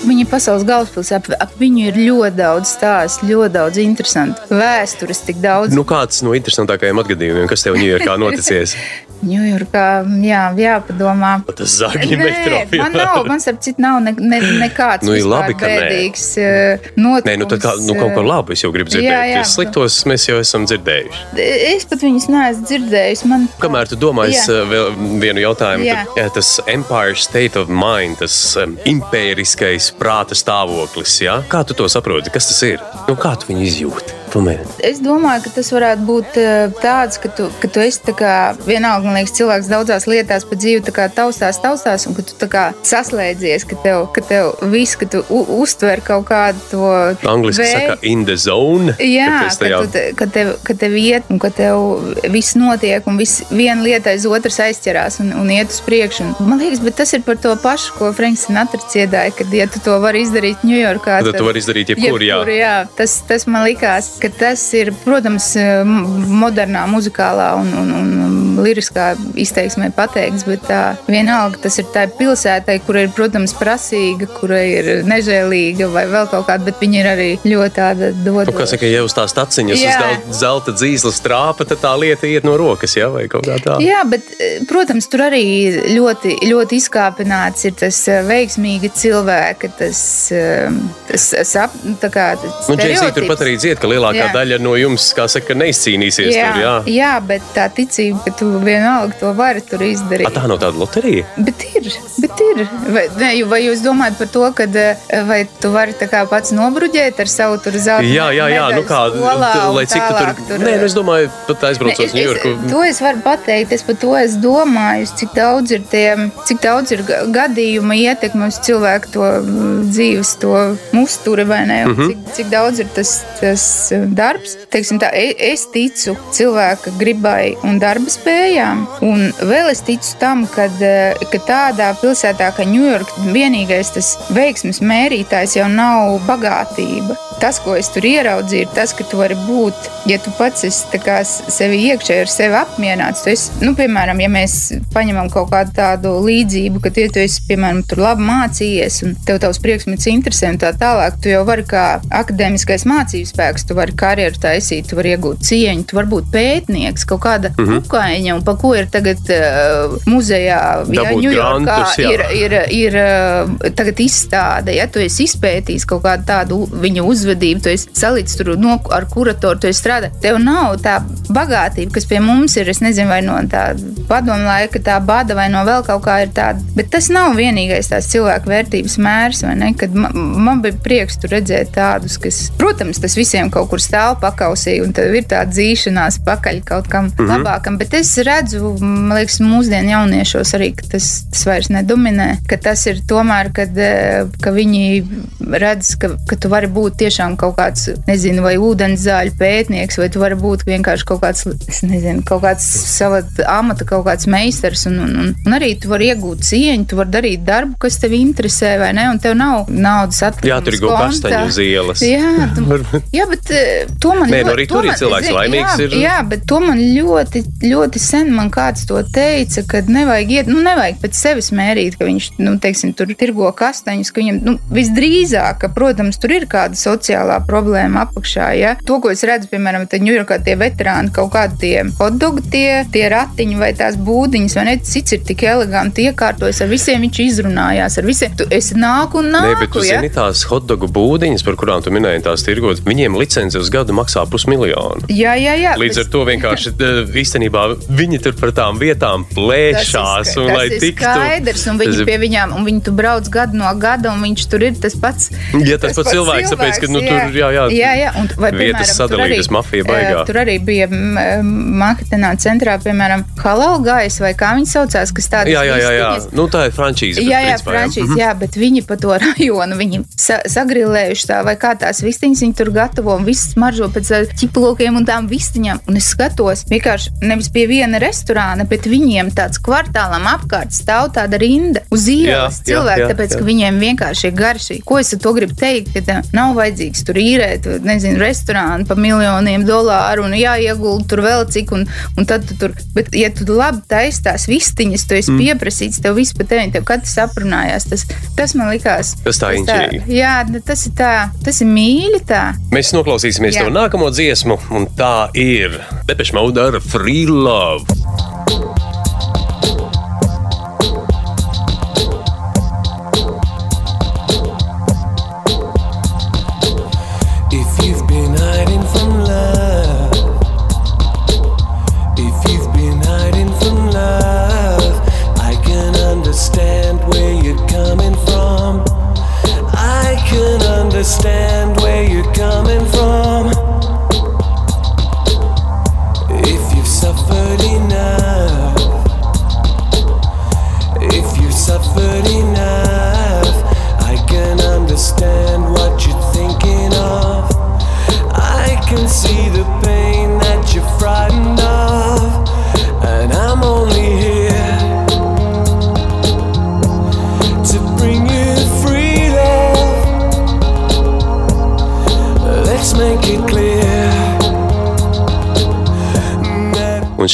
Viņa ir pasaules galvaspilsēta, ap, ap viņu ir ļoti daudz stāstu, ļoti daudz interesantu vēstures, tik daudz. Nu, kāds no interesantākajiem atgadījumiem, kas tev Ņujorkā noticies? Ņujorkā, jā, jāpadomā. Tas zāģi metro. Nē, man nav, man starp citu nav ne, ne, nekāds Nu, labi, bēdīgs uh, notikums. Nē, nu tad kā, nu kaut ko labu es jau gribu dzirdēt. Jā, jā. Sliktos mēs jau esam dzirdējuši. Es pat viņus neesmu dzirdējis. Man... Kamēr tu domā, es uh, vēl vienu jautājumu, Jā. tad, jā, tas Empire State of Mind, tas um, impēriskais prāta stāvoklis, jā? kā tu to saproti? Kas tas ir? Nu, kā tu viņu izjūti? Pamēģini. Es domāju, ka tas varētu būt eh, tāds, ka tu, ka tu esi tā kā vienalga, man liekas, cilvēks daudzās lietās pa dzīvi kā taustās, taustās, un ka tu tā kā saslēdzies, ka tev, ka tev viss, ka tu uztver kaut kādu to. Angliski vēju. saka, in the zone. Jā, ka tu ka, tajā- tu, ka, tev, ka tev iet, un ka tev viss notiek, un viss viena lieta aiz otras aizķerās un, un iet uz priekšu. Un, man liekas, bet tas ir par to pašu, ko Franks Sinatra dziedāja, kad, ja tu to vari izdarīt Ņujorkā, Tad tu vari izdarīt jebkur, jā. jebkur, jā. Tas, tas man likās, ka tas ir, protams, m- modernā, muzikālā un, un, un liriskā izteiksmē pateikts, bet tā, vienalga tas ir tā pilsētai, kur ir, protams, prasīga, kura ir nežēlīga vai vēl kaut kāda, bet viņa ir arī ļoti tāda Nu, kā saka, ja uz tās taciņas, Jā. uz zel- zelta dzīslas trāpa, tad tā lieta iet no rokas, jā, vai kaut kā tā. Jā, bet, protams, tur arī ļoti, ļoti izkāpināts ir tas veiksmīgi cilvēki, tas, tas sap, nu, tā kā Nu, Džeksija stereotips. turpat arī dzied, ka lielākā Jā. daļa no jums, kā saka, neizcīnīsies Jā, tur, jā. jā, bet tā ticība, ka tu vienalga to vari tur izdarīt. A, tā nav tāda loterija. Bet ir, bet ir. Vai, ne, vai jūs domājat par to, ka vai tu vari tā kā pats nobruģēt ar savu tur zelta Jā, jā, jā, nu kā, skolā, lai cik tu tālāk tur. Nē, nu es domāju, pat aizbraucot uz Ņujorku. es- To es varu pateikt. Es par to esmu domājis, cik daudz ir, tie, cik daudz ir ga- gadījumu ietekmi uz cilvēku to mm, dzīves, to uzturi, vai ne? Mm -hmm. cik, cik daudz ir tas, tas eh, darbs. Teiksim, tā, e- es ticu cilvēka gribai un darba spējām. Un vēl es ticu tam, kad, eh, ka tādā pilsētā kā Ņujorka vienīgais tas veiksmes mērītājs jau nav bagātība. Tas, ko es tur ieraudzīju, ir tas, ka tu vari būt, ja tu pats esi kā sevi iekšēji ar sevi apmierināts. Tu esi, nu, piemēram, ja mēs paņemam kaut kādu tādu līdzību, ka, ja tu esi, piemēram, tur labi mācījies un tev tavs priekšmets interesē un tā tālāk, tu jau vari kā akadēmiskais mācības spēks, tu vari karjeru taisīt, tu vari iegūt cieņu, tu vari būt pētnieks, kaut kāda mm -hmm. Kukaiņa, un pa ko ir tagad uh, muzejā, ja Dabūt Ņujorkā grantus, jā. ir, ir, ir uh, tagad izstāde, ja tu esi izpētījis kaut kādu tādu viņa uzvedību, tu esi salīdz tur no, ar kuratoru, tu esi strādājis. Tev nav tā bagātība, kas pie mums ir, es nezinu, vai no tā padomu laika tā bada vai no vēl kaut kā ir tāda. Bet tas nav vienīgais tās cilvēku vērtības mērs, vai ne? Kad man, man bija prieks tur redzēt tādus, kas, protams, tas visiem kaut kur stāv pakausī, un tad ir tā dzīšanās pakaļ kaut kam mm -hmm. labākam. Bet es redzu, man liekas, mūsdienu jauniešos arī, ka tas, tas vairs nedominē, ka tas ir tomēr, kad, eh, ka viņi redz, ka, ka tu vari būt tiešām kaut kāds, nezinu, vai ūdenzāļu pētnieks, vai tu vari būt vienkārši kaut kāds, nezinu, kaut kāds sava amata, kaut kāds meistars, un, un, un, un arī tu vari iegūt cieņu, tu vari darīt darbu, kas tev interesē, vai ne, un tev nav naudas atkarības. Jā, tur ir kaut kastaņu uz ielas. Jā, tu, jā, bet eh, to man Nē, nu ļoti- arī to tur ir cilvēks laimīgs Jā, ir. jā, bet to man ļoti, ļoti sen man kāds to teica, ka nevajag iet, nu, nevajag pēc sevis mērīt, ka viņš, nu, teiksim, tur tirgo kastaņus, ka viņam, nu, visdrīzāk, ka, protams, tur ir kāda sociālā problēma apakšā, ja. To, ko es redzu, piemēram, te Ņujorkā tie veterāni, kaut kādi tie hotdogi, tie, tie ratiņi vai tās būdiņas, vai ne, cits ir tik eleganti iekārtojas, ar visiem viņš izrunājās, ar visiem, tu esi nāku un nāku, Nē, bet tu ja. zini, tās hotdogu būdiņas, par kurām tu minēji, tās tirgot, viņiem licence uz gadu maksā pusmiljonu. Jā, jā, jā. Līdz bet- ar to vienkārši eh, īstenībā viņi tur par tām vietām plēšās. Tas ir, un, tas ir tiktu, skaidrs, un viņi Tas pie viņām, un viņi tur brauc gadu no gada, un viņš tur ir tas pats. Ja tas pats cilvēks, tāpēc, ka, nu, tur, jā, jā, jā, jā un, vai, vietas sadalītas arī, mafija baigā. Tur arī bija Manhetenā centrā, piemēram, halal gais, vai kā viņi saucās, kas tādas Jā, jā, jā, jā. Nu, tā ir frančīze. Jā, jā, principā, frančīze, jā, bet viņi pa to rajonu, viņi sa sagrilējuši tā, vai kā tās vistiņas viņi tur gatavo, un viss smaržo pēc ķiplokiem un tām vistiņām. Un es skatos, vienkārši nevis pie viena restorāna, bet viņiem tāds kvartālam apkārt stāv tāda rinda uz ielas jā, tāpēc, jā. ka viņiem vienkārši ir garšīgi. Ko es ar to gribu teikt? Ka tev nav vajadzīgs tur īrēt, nezinu, restorānu pa miljoniem dolāru un jāiegulda tur vēl cik, un, un tad tu tur. Bet, ja tu labi taisi tās vistiņas, tu esi mm. pieprasīts, tev viss pa tevi, tev katrs aprunājās. Tas, tas man likās. Tas tā inčīgi. Jā, nu, tas ir tā, tas ir mīļi tā. Mēs noklausīsimies Jā. to nākamo dziesmu, un tā ir Mode ar Free Love.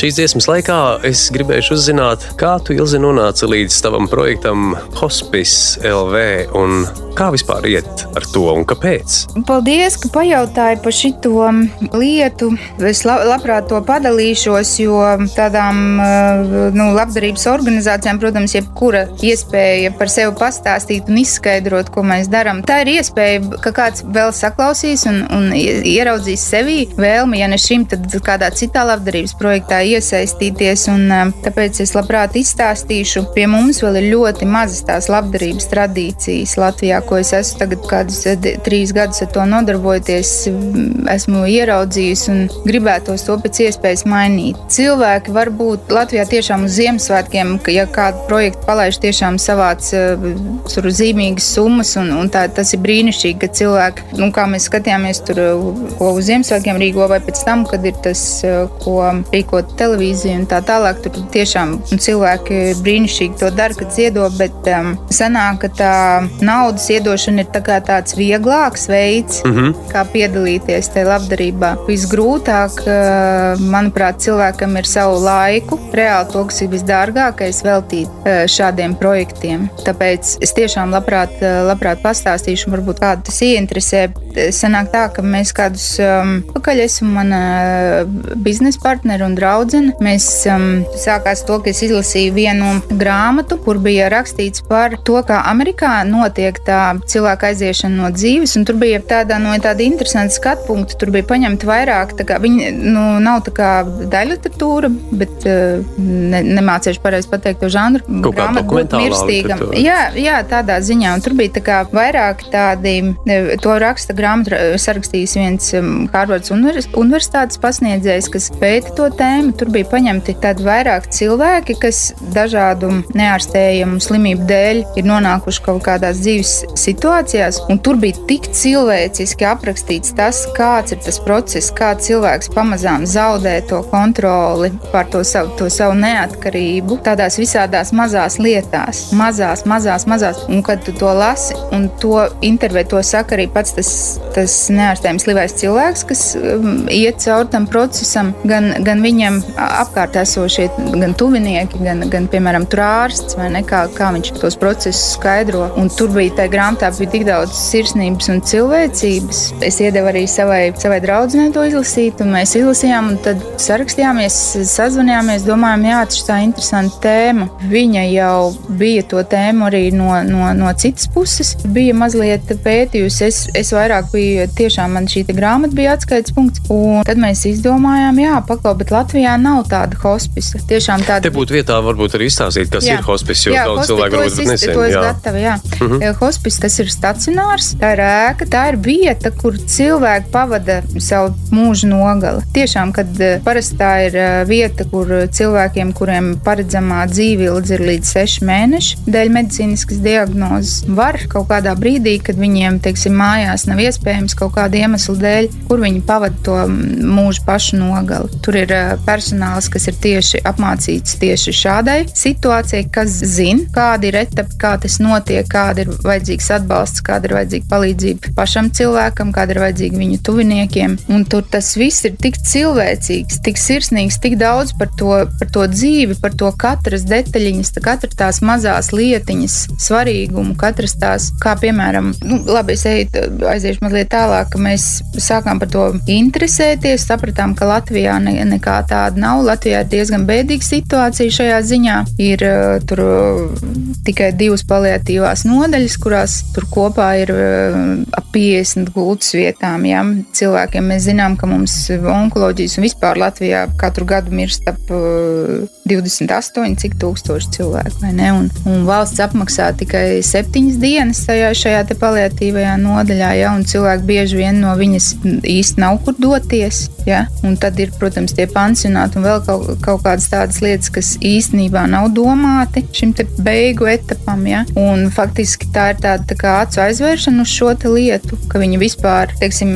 Šīs dziesmas laikā es gribēju uzzināt, kā tu ilgi nonāci līdz tavam projektam Hospice LV un kā vispār iet ar to un kāpēc. Paldies, ka pajautāji par šo lietu. Es la- labprāt to padalīšos, jo tādām eh, nu, labdarības organizācijām, protams, jebkura iespēja par sevi pastāstīt un izskaidrot, ko mēs darām. Tā ir iespēja, ka kāds vēl saklausīs un, un ieraudzīs sevī vēlmi, ja ne šim, tad kādā citā labdarības projektā iesaistīties. Un, eh, tāpēc es labprāt izstāstīšu. Pie mums vēl ir ļoti mazas tās labdarības tradīcijas Latvijā, ko es esmu tagad kādus eh, trīs gadus ar to nodarbojoties, mm, esmu ieraudzījusi un gribētos to pēc iespējas mainīt. Cilvēki var būt Latvijā tiešām uz Ziemassvētkiem, ja kādu projektu palaiž, tiešām savāc eh, tur zīmīgas summas, un, un tā, tas ir brīnišķīgi, ka cilvēki, nu, kā mēs skatījāmies tur, eh, ko uz Ziemassvētkiem rīko, vai pēc tam, kad ir tas, ko rīko televīzija un tā tālāk, tur tiešām cilvēki brīnišķīgi to dara, kad ziedo, bet um, sanāk, ka tā naudas iedošana ir tā tāds vieglāks veids, mm -hmm. kā piedalīties tajā labdarībā. Visgrūtāk, manuprāt, cilvēkam ir savu laiku, reāli to, kas ir visdārgākais, veltīt šādiem projektiem. Tāpēc es tiešām labprāt, labprāt pastāstīšu, varbūt kādu tas ieinteresē. Sanāk tā, ka mēs kādus um, pakaļ esam mana biznesa partneri un draudzene. Mēs um, sākās to, ka es izlasīju vienu grāmatu, kur bija rakstīts par to, kā Amerikā notiek tā cilvēka aiziešana no dzīves. un Tur bija tāda, no tāda interesanta skatu punkta. Tur bija paņemta vairāk, viņi nu, nav tā kā daļa literatūra, bet uh, ne, nemācīšu pareizi pateikt to žanru. Kaut kā literatūra. Jā, jā, tādā ziņā. Un tur bija tā kā vairāk tādi, e, to raksta grāmatu sarakstījis viens um, Harvards univers- universitātes pasniedzējs, kas pēta to tēmu. Tur bija paņemti tādi vairāk cilvēki, kas dažādu neārstējumu slimību dēļ ir nonākuši kaut kādās dzīves situācijās. Un tur bija tik cilvēciski aprakstīts tas, kāds ir tas process, kā cilvēks pamazām zaudē to kontroli pār to savu, to savu neatkarību tādās visādās mazās lietās, mazās, mazās, mazās. Un kad tu to lasi un to interviju, to saka arī pats tas, tas neārstējams slivais cilvēks, kas um, iet cauri tam procesam, gan, gan viņam apkārt esošie, gan tuvinieki, gan, gan piemēram, tur ārsts vai ne, kā, kā viņš tos procesus skaidro. Un tur bija tajā grāmatā bija tik daudz sirsnības un cilvēcības. Es iedevu arī savai, savai draudzenei to izlasīt, un mēs izlasījām, un tad sarakstījāmies, sazvanījāmies, domājām, jā, tas ir tā interesanta tēma. Viņa jau bija to tēmu arī no, no, no citas puses, bija mazliet pētījusi. Es, es vairāk biju, tiešām man šī grāmata bija atskaites punkts, un tad mēs izdomājām, jā, paklau, bet Latvijā nav tāda hospisa. Tiešām tāda Te būtu vietā varbūt arī izstāstīt, kas Jā. ir hospice, jo Jā, daudz cilvēku varbūt es jā. gatavu, jā. Mm -hmm. Hospice tas ir stacionārs, tā ir ēka, tā ir vieta, kur cilvēki pavada savu mūža nogali. Tiešām, kad eh, parasti tā ir eh, vieta, kur cilvēkiem, kuriem paredzamā dzīve ilgs ir līdz seši mēneši, dēļ medicīniskas diagnozes, var kaut kādā brīdī, kad viņiem, teiksim, mājās nav iespējams kaut kāda iemesla dēļ, kur viņi pavada to mūža pašu nogali. Tur ir eh, personāls, kas ir tieši apmācīts tieši šādai situācijai, kas zina, kāda ir etapa, kā tas notiek, kāda ir vajadzīgs atbalsts, kāda ir vajadzīga palīdzība pašam cilvēkam, kāda ir vajadzīga viņu tuviniekiem. Un tur tas viss ir tik cilvēcīgs, tik sirsnīgs, tik daudz par to, par to dzīvi, par to katras detaļiņas, tā katra tās mazās lietiņas svarīgumu, katras tās, kā piemēram, nu, labi, es eju, aiziešu mazliet tālāk, ka mēs sākām par to interesēties, sapratām, ka Latvijā ne, nekā tāda nav. Latvijā ir diezgan bēdīga situācija šajā ziņā. Ir uh, tur uh, tikai divas paliatīvās nodaļas, kurās tur kopā ir uh, ap 50 gultas vietām. Ja? Cilvēkiem mēs zinām, ka mums onkoloģijas un vispār Latvijā katru gadu mirst ap ap uh, 28 cik tūkstoši cilvēku? Un, un valsts apmaksā tikai septiņas dienas tajā šajā paliatīvajā nodaļā, ja, un cilvēki bieži vien no viņas īsti nav kur doties, ja, un tad ir, protams, tie pansionāti un vēl kaut, kaut kādas tādas lietas, kas īstenībā nav domāti šim beigu etapam, ja, un faktiski tā ir tāda tā kā acu aizvēršana uz šo lietu, ka viņi vispār, teiksim,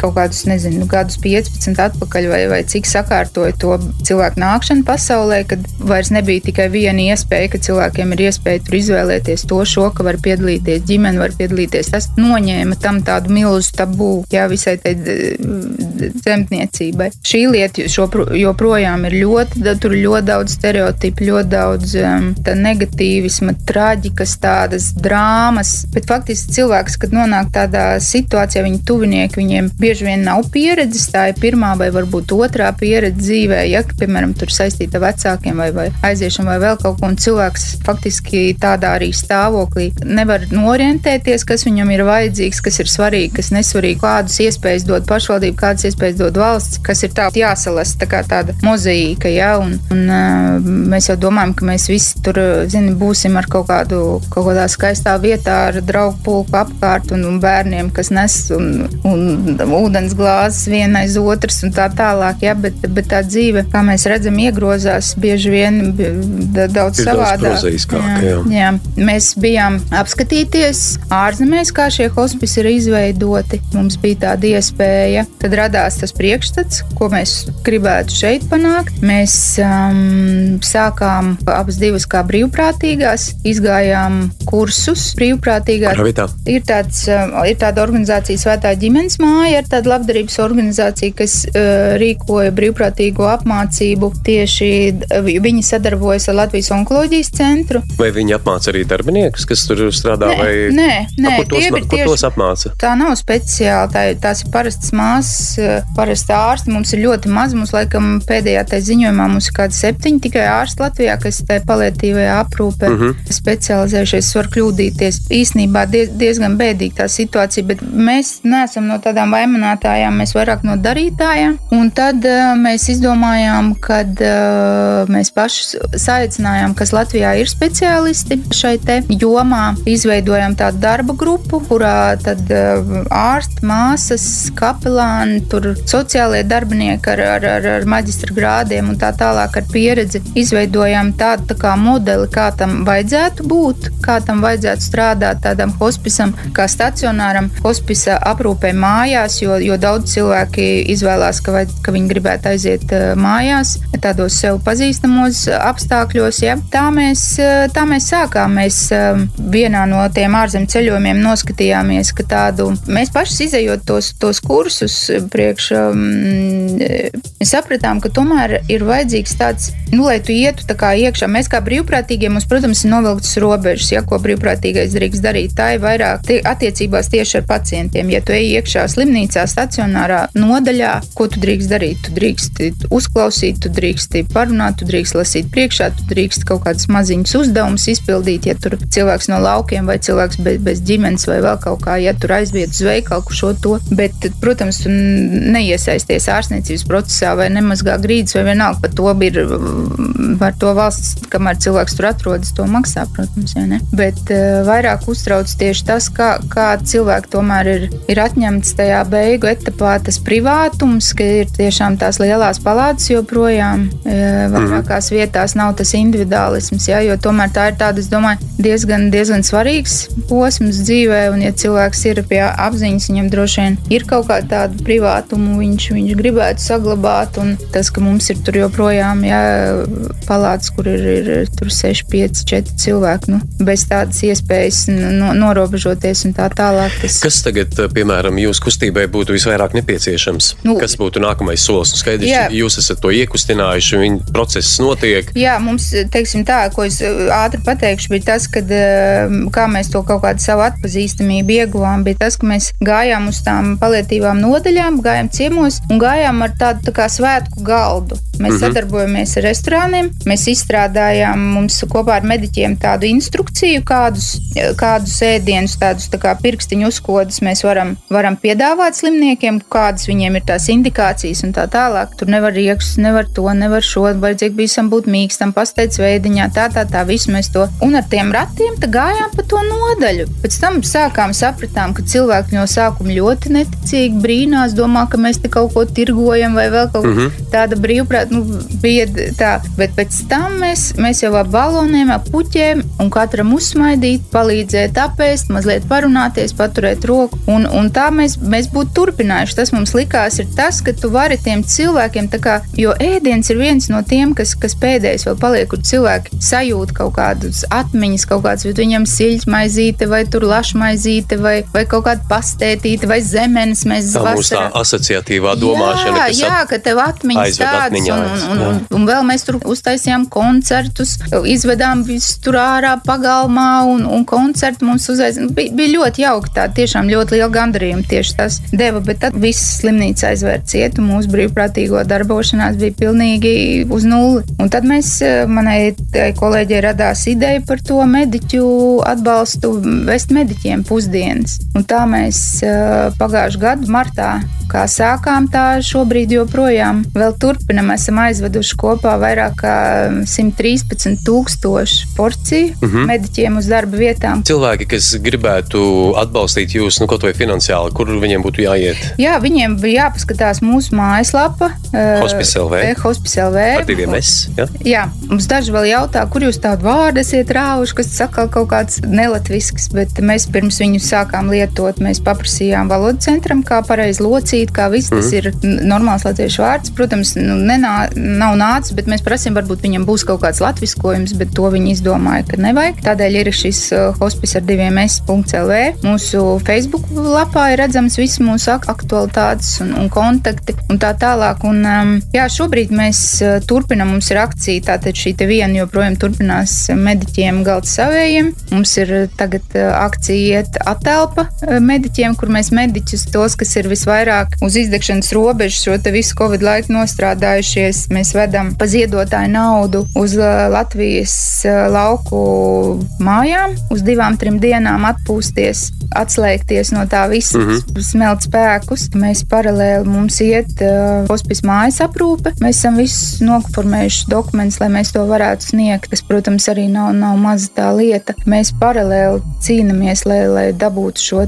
kaut kādus, nezinu, gadus 15 atpakaļ vai, vai cik sakārtoja to cilvēku nākšanu pasaulē, kad vairs nebija tikai viena iespēja, ka cilvēkiem ir iespēja tur izvēlēties to, šo, ka var piedalīties ģimene, var piedalīties. Tas noņēma tam tādu milzu tabū, jā, visai tai dzemdniecībai. Šī lieta joprojām ir ļoti, tur ir ļoti daudz stereotipu, ļoti daudz um, negatīvisma, traģikas, tādas drāmas. Bet faktiski cilvēks, kad nonāk tādā situācijā, viņa tuvinieki viņiem bieži vien nav pieredzes. Tā ir pirmā vai varbūt otrā pieredze dzīvē, ja, piemēram, tur saistīta ar vecākiem vai, vai aiziešanu vai vēl kaut ko. Un cilvēks faktiski tādā arī stāvoklī nevar norientēties, kas viņam ir vajadzīgs, kas ir svarīgi, kas nesvarīgi, kādas iespējas dod pašvaldība, kādas iespējas dod valsts, kas ir tā jāsalasa tā kā tāda mozaīka. Ja? Un, un, mēs jau domājam, ka mēs visi tur zini, būsim ar kaut kādu kaut kādā skaistā vietā ar draugu pulku apkārt un, un bērniem, kas nes un, un ūdens glāzes viena aiz otras un tā tālāk. Ja? Bet, bet tā dzīve, kā mēs redzam, iegrozās bieži vien daudz ir savādāk. Daudz jā, jā. Jā. Mēs bijām apskatīties ārzemēs, kā šie hospisi ir izveidoti. Mums bija tāda iespēja. Tad radās tas priekšstats, ko mēs gribētu šeit panākt. Mēs um, sākām abas divas kā brīvprātīgās, izgājām kursus brīvprātīgās. Ir, tāds, um, ir tāda organizācija Svētā ģimenes māja, ir tāda labdarības organizācija, kas uh, rīkoja brīvprātīgo apmācību. Tieši viņi sadarbojas ar Latvijas onkoloģijas centru. Vai viņi apmāca arī darbiniekus, kas tur strādā? Nē, vai... nē, nē A, tos, tie ir tieši tos apmāca. Tā nav speciāli, tā, tās ir parastas māsas, parasti ārsti. Mums ir ļoti maz, mums laikam pēdējā tajā ziņojumā mums ir kādi septiņi tikai ārsti Latvijā, kas tajā palietīvajā aprūpē Mhm. uh -huh. specializējušies. Var kļūdīties. Īsnībā diez, diezgan bēdīga tā situācija, bet mēs neesam no tādām vaimanātājām, mēs vairāk no darītājām. Un tad uh, mēs izdomājām, ka uh, mēs paši saicinājām, kas Latvijā ir speciālisti šai te jomā. Izveidojām tādu darba grupu, kurā tad uh, ārsti, māsas, kapelāni, tur sociālie darbinieki ar, ar, ar, ar maģistra grādiem un tā tālāk ar pieredzi. Izveidojām tādu tā kā modeli, kā tam vajadzētu būt, kā tam vajadzētu strādāt tādam hospisam, kā stacionāram hospisa aprūpē mājās, jo, jo daudz cilvēki izvēlās, ka, vajad, ka viņi gribētu aiziet uh, mājās, tādos sev pazīstamos apstākļos. Ja? Tā, mēs, uh, tā mēs sākām. Mēs uh, vienā no tiem ārzemju ceļojumiem noskatījāmies, ka tādu mēs paši izējot tos, tos kursus priekš, mēs sapratām, ka tomēr ir vajadzīgs tāds, nu, lai tu ietu tā kā iekšā. Mēs kā brīvprātīgie, mums, protams, ir novilktas robežas, ja ko brīvprātīgais drīkst darīt. Tā ir vairāk tie, attiecībās tieši ar pacientiem. Ja tu ej iekšā slimnīcā, stacionārā nodaļā, ko tu drīkst darīt? Tu drīkst uzklausīt, tu drīkst parunāt, tu drīkst lasīt priekšā, tu drīkst kaut kādas maziņas uzdevumus izpildīt, ja tur cilvēks no laukiem vai cilvēks bez, bez ģimenes vai vēl kaut kā, ja tur aiziet uz veikalu, šo to. Bet, protams, tu neiesaisties ārstniecības procesā vai nemazgā grīdas vai vienalga par to ir, par to valsts, kamēr cilvēks tur atrodas, to maksā, protams, ja ne. Bet uh, vairāk uztrauc tieši tas, kā, kā cilvēki tomēr ir, ir atņemts tajā beigu etapā tas privātums, ka ir tiešām tās lielās palātas joprojām, uh, vairākās vietās nav tas individuālisms, ja, jo tomēr tā ir tāda, es domāju, diezgan, diezgan svarīgs posms dzīvē, un ja cilvēks ir pie apziņas, viņam droši vien ir kaut kāda tāda privātuma, viņš, viņš gribētu saglabāt, un tas, ka mums ir tur joprojām, ja palātas, kur ir, ir tur 6, 5, 4 cilvēki, nu, bez tādas iespējas no, norobežoties un tā tālāk. Tas... Kas tagad, piemēram, jūsu kustībai būtu visvairāk nepieciešams? Nu, Kas būtu nākamais solis? Nu, skaidrs, jā. jūs esat to iekustinājuši, viņa process notiek. Jā, mums, teiksim tā, ko es ātri pateikšu, bija tas, kad, kā mēs to kaut kādu savu atpazīstamību ieguvām, bija tas, ka mēs gājām uz tām palietīvām nodaļām, gājām ciemos un gājām ar tādu tā kā svētku galdu. Mēs mm -hmm. sadarbojamies ar restorāniem, mēs izstrādājām mums kopā ar mediķiem tādu instrukciju, kādus, kādus ēdienus, tādus tā kā pirkstiņu uzkodas mēs varam, varam piedāvāt slimniekiem, kādas viņiem ir tās indikācijas un tā tālāk. Tur nevar iekšus, nevar to, nevar šo, vajadzīgi visam būt mīkstam, pasteidz veidiņā, tā, tā, tā, visu mēs to. Un ar tiem ratiem gājām pa to nodaļu. Pēc tam sākām sapratām, ka cilvēki no sākuma ļoti neticīgi brīnās, domā, ka mēs te kaut ko tirgojam vai vēl kaut mm -hmm. tāda brīvprāt, nu, bija tā. Bet pēc tam mēs, mēs jau ar baloniem, ar puķiem un katram uzsmaidīt, palīdzēt apēst, mazliet parunāties, paturēt roku. Un, un tā mēs, mēs būtu turpinājuši. Tas mums likās ir tas, ka tu vari tiem cilvēkiem, kā, jo ēdiens ir viens no tiem, kas, kas pēdējais vēl paliek, kur cilvēki sajūt kaut kādas atmiņas, kaut kādas, bet viņam siļķis maizīte vai tur lašmaizīte vai, vai kaut kāda pastētīte vai zemenes. Mēs tā vasarā... mums tā asociatīvā domāšana. Jā, jā ka tev atmiņas tādas, atmiņā, un, un, un, un vēl mēs tur uztaisījām koncertus, izvedām visu tur ārā pagalmā un, un koncertu mums uzaicināja. Bija, bija ļoti jauki tā, tiešām ļoti liela gandarījuma tieši tas deva, bet tad viss slimnīca aizvērt cietu, mūsu brīvprātīgo darbošanās bija pilnīgi uz nulli. Un tad mēs, manai kolēģei radās ideja par to mediķu atbalstu vest mediķiem pusdienas. Un tā mēs pagājušā gada martā kā sākām, tā šobrīd joprojām vēl turpinam. Esam aizveduši kopā vairāk kā 113 tūkstošu porciju uh mhm. -huh. mediķiem uz darba vietām. Cilvēki, kas gribētu atbalstīt jūs, nu, kaut vai finansiāli, kur viņiem būtu jāiet? Jā, viņiem bija jāpaskatās mūsu mājaslapa. Hospice LV. Hospice LV. Ar diviem S. Ja? Jā, mums daži vēl jautā, kur jūs tādu vārdu esat rāvuši, kas saka kaut kāds nelatvisks, bet mēs pirms viņu sākām lietot, mēs paprasījām valodu centram, kā pareizi locīt kā viss tas mm. ir normāls latviešu vārds. Protams, nu, nenā, nav nācis, bet mēs prasījām, varbūt viņam būs kaut kāds latviskojums, bet to viņi izdomāja, ka nevajag. Tādēļ ir šis hospice ar diviem s.lv. Mūsu Facebook lapā ir redzams viss mūsu aktualitātes un, un kontakti un tā tālāk. Un, um, jā, šobrīd mēs uh, turpinam, mums ir akcija, tātad šī te viena joprojām turpinās mediķiem galds savējiem. Mums ir tagad uh, akcija iet atelpa mediķiem, kur mēs mediķus tos, kas ir visvairāk vairāk uz izdegšanas robežas šo visu Covid laiku nostrādājušies. Mēs vedam pa ziedotāju naudu uz Latvijas lauku mājām, uz divām, trim dienām atpūsties, atslēgties no tā visa, mm -hmm. smelt spēkus. Mēs paralēli mums iet uh, hospis mājas aprūpe. Mēs esam visus noformējuši dokumentus, lai mēs to varētu sniegt, kas, protams, arī nav, nav maza tā lieta. Mēs paralēli cīnāmies, lai, lai dabūtu šo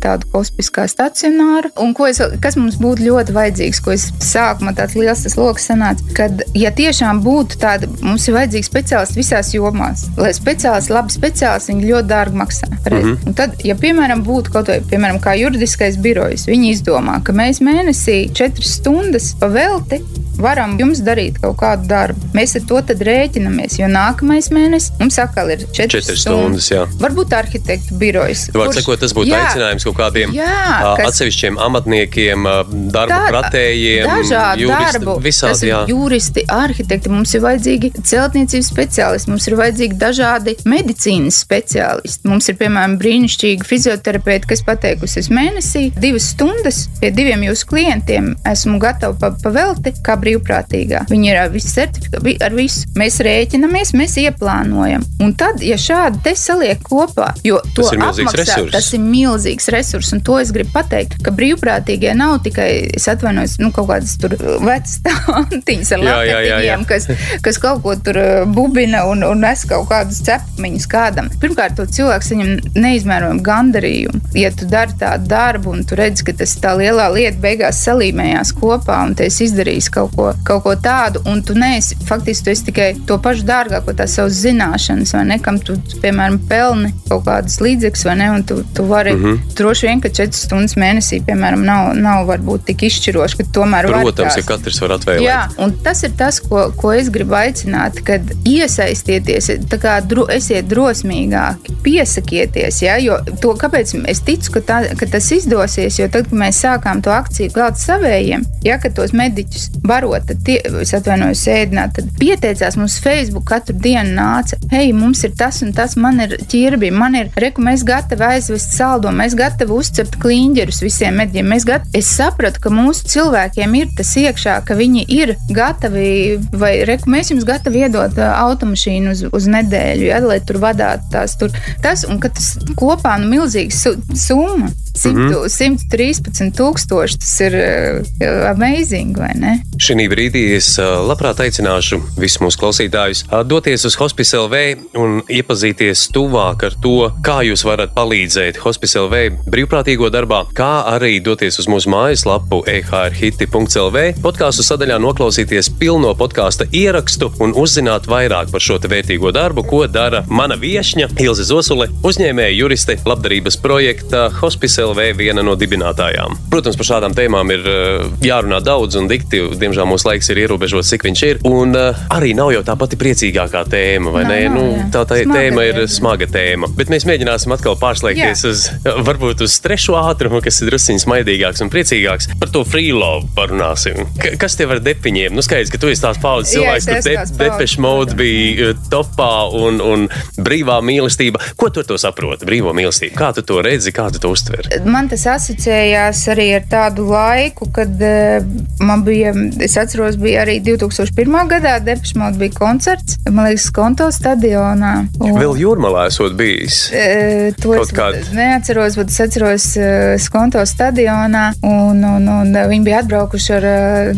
tādu hospiskā stacionāru. Un ko es es, kas mums būtu ļoti vajadzīgs, ko es sākumā tāds liels tas lokus sanāca, kad, ja tiešām būtu tāda, mums ir vajadzīgi speciālisti visās jomās, lai speciālisti, labi speciālisti, viņi ļoti dārgi maksā. Mm -hmm. Tad, ja piemēram būtu kaut vai, piemēram, kā juridiskais birojs, viņi izdomā, ka mēs mēnesī četras stundas pavelti varam jums darīt kaut kādu darbu. Mēs ar to rēķinamies, jo nākamais mēnesis mums atkal ir 4 stundas. stundas jā. Varbūt arhitektu birojas. Kurš... Sakot, tas būtu jā, aicinājums kaut kādiem jā, kas... atsevišķiem amatniekiem darba Tā, pratējiem, dažādu juristi, darbu. Visādi. Juristi, arhitekti, mums ir vajadzīgi celtniecības speciālisti, mums ir vajadzīgi dažādi medicīnas speciālisti. Mums ir, piemēram, brīnišķīgi fizioterapeiti, kas pateikusi, es mēnesī divas stundas pie diviem jūsu klientiem esmu gatava pa, pavelti kā brīvprātīgā. Viņi ir ar visu certifikātu, ar visu. Mēs rēķinamies, mēs ieplānojam. Un tad, ja šādi te saliek kopā, jo to tas ir milzīgs apmaksā, resurs. Tas ir milzīgs resurs, un to es gribu pateikt, ka brīvprātīgi brīvprātīgie nav tikai, es atvainojos, nu, kaut kādas tur vecas tantiņas ar lapetiņiem, kas, kas kaut ko tur uh, bubina un, un nes kaut kādus cepamiņus kādam. Pirmkārt, to cilvēks saņem neizmērojumu gandarījumu. Ja tu dari tādu darbu un tu redz, ka tas tā lielā lieta beigās salīmējās kopā un tu esi izdarījis kaut ko, kaut ko tādu, un tu neesi, faktiski tu esi tikai to pašu dārgāko, tās savas zināšanas, vai ne, kam tu, piemēram, pelni kaut kādas līdzekļus, vai ne, un tu, tu vari, mm -hmm. droši vien, ka 4 stundas mēnesī, piemēram, nav nav, varbūt tik izšķiroši, ka tomēr Protams, ja katrs var atvēlēt. Jā, un tas ir tas, ko, ko es gribu aicināt, kad iesaistieties, kā dro, esiet drosmīgāki, piesakieties, ja, to, kāpēc es ticu, ka, tā, ka tas izdosies, jo tad, kad mēs sākām to akciju glābt savējiem, ja, tos mediķus barot, tad tie, es atvainojos, ēdināt, tad pieteicās mums Facebook katru dienu nāca, hei, mums ir tas un tas, man ir ķirbi, man ir, reku, mēs gatavi aizvest saldo, mēs gatavi uzcept kliņģerus visiem mediem, mēs gatavi, es sapratu, ka mūsu cilvēkiem ir tas iekšā, ka viņi ir gatavi, vai, reku, mēs jums gatavi iedot automašīnu uz, uz nedēļu, ja, lai tur vadātu tās tur, tas, un ka tas kopā, nu, milzīgs su, summa. 100, mm -hmm. 113 tūkstoši. Tas ir uh, amazing, vai ne? Šī brīdī es uh, labprāt aicināšu visus mūsu klausītājus uh, doties uz Hospice LV un iepazīties tuvāk ar to, kā jūs varat palīdzēt Hospice LV brīvprātīgo darbā, kā arī doties uz mūsu mājaslapu ehrhiti.lv, podkāstu sadaļā noklausīties pilno podkāstu ierakstu un uzzināt vairāk par šo vērtīgo darbu, ko dara mana viesņa Ilze Zosule, uzņēmēja juriste labdarības projekta Hospice LV viena no dibinātājām. Protams, par šādām tēmām ir eh, jārunā daudz un dikti. Diemžēl mūsu laiks ir ierobežots, cik viņš ir. Un uh, arī nav jau tā pati priecīgākā tēma, vai Nav, ne? nav, Nu, jā. tā tā Smaga tēma ir tēma. smaga tēma. Bet mēs mēģināsim atkal pārslēgties Jā. uz varbūt uz trešo ātrumu, kas ir drusciņš smaidīgāks un priecīgāks. Par to freelove parunāsim. K kas tev ar depiņiem? Nu, skaidrs, ka tu esi tās paudzes cilvēks, kur de depešu mods bija uh, topā un, un brīvā mīlestība. Ko tu ar to saproti? Brīvo mīlestību. Kā tu to redzi, kā tu to uztver? Man tas asociējās arī ar tādu laiku, kad eh, man bija, es atceros, bija arī 2001. gadā Depešmot bija koncerts, man liekas, Konto stadionā. Un, Vēl jūrmalā esot bijis. eh, To Kaut es kāda. neatceros, bet es atceros eh, Skonto stadionā. Un, un, un viņi bija atbraukuši ar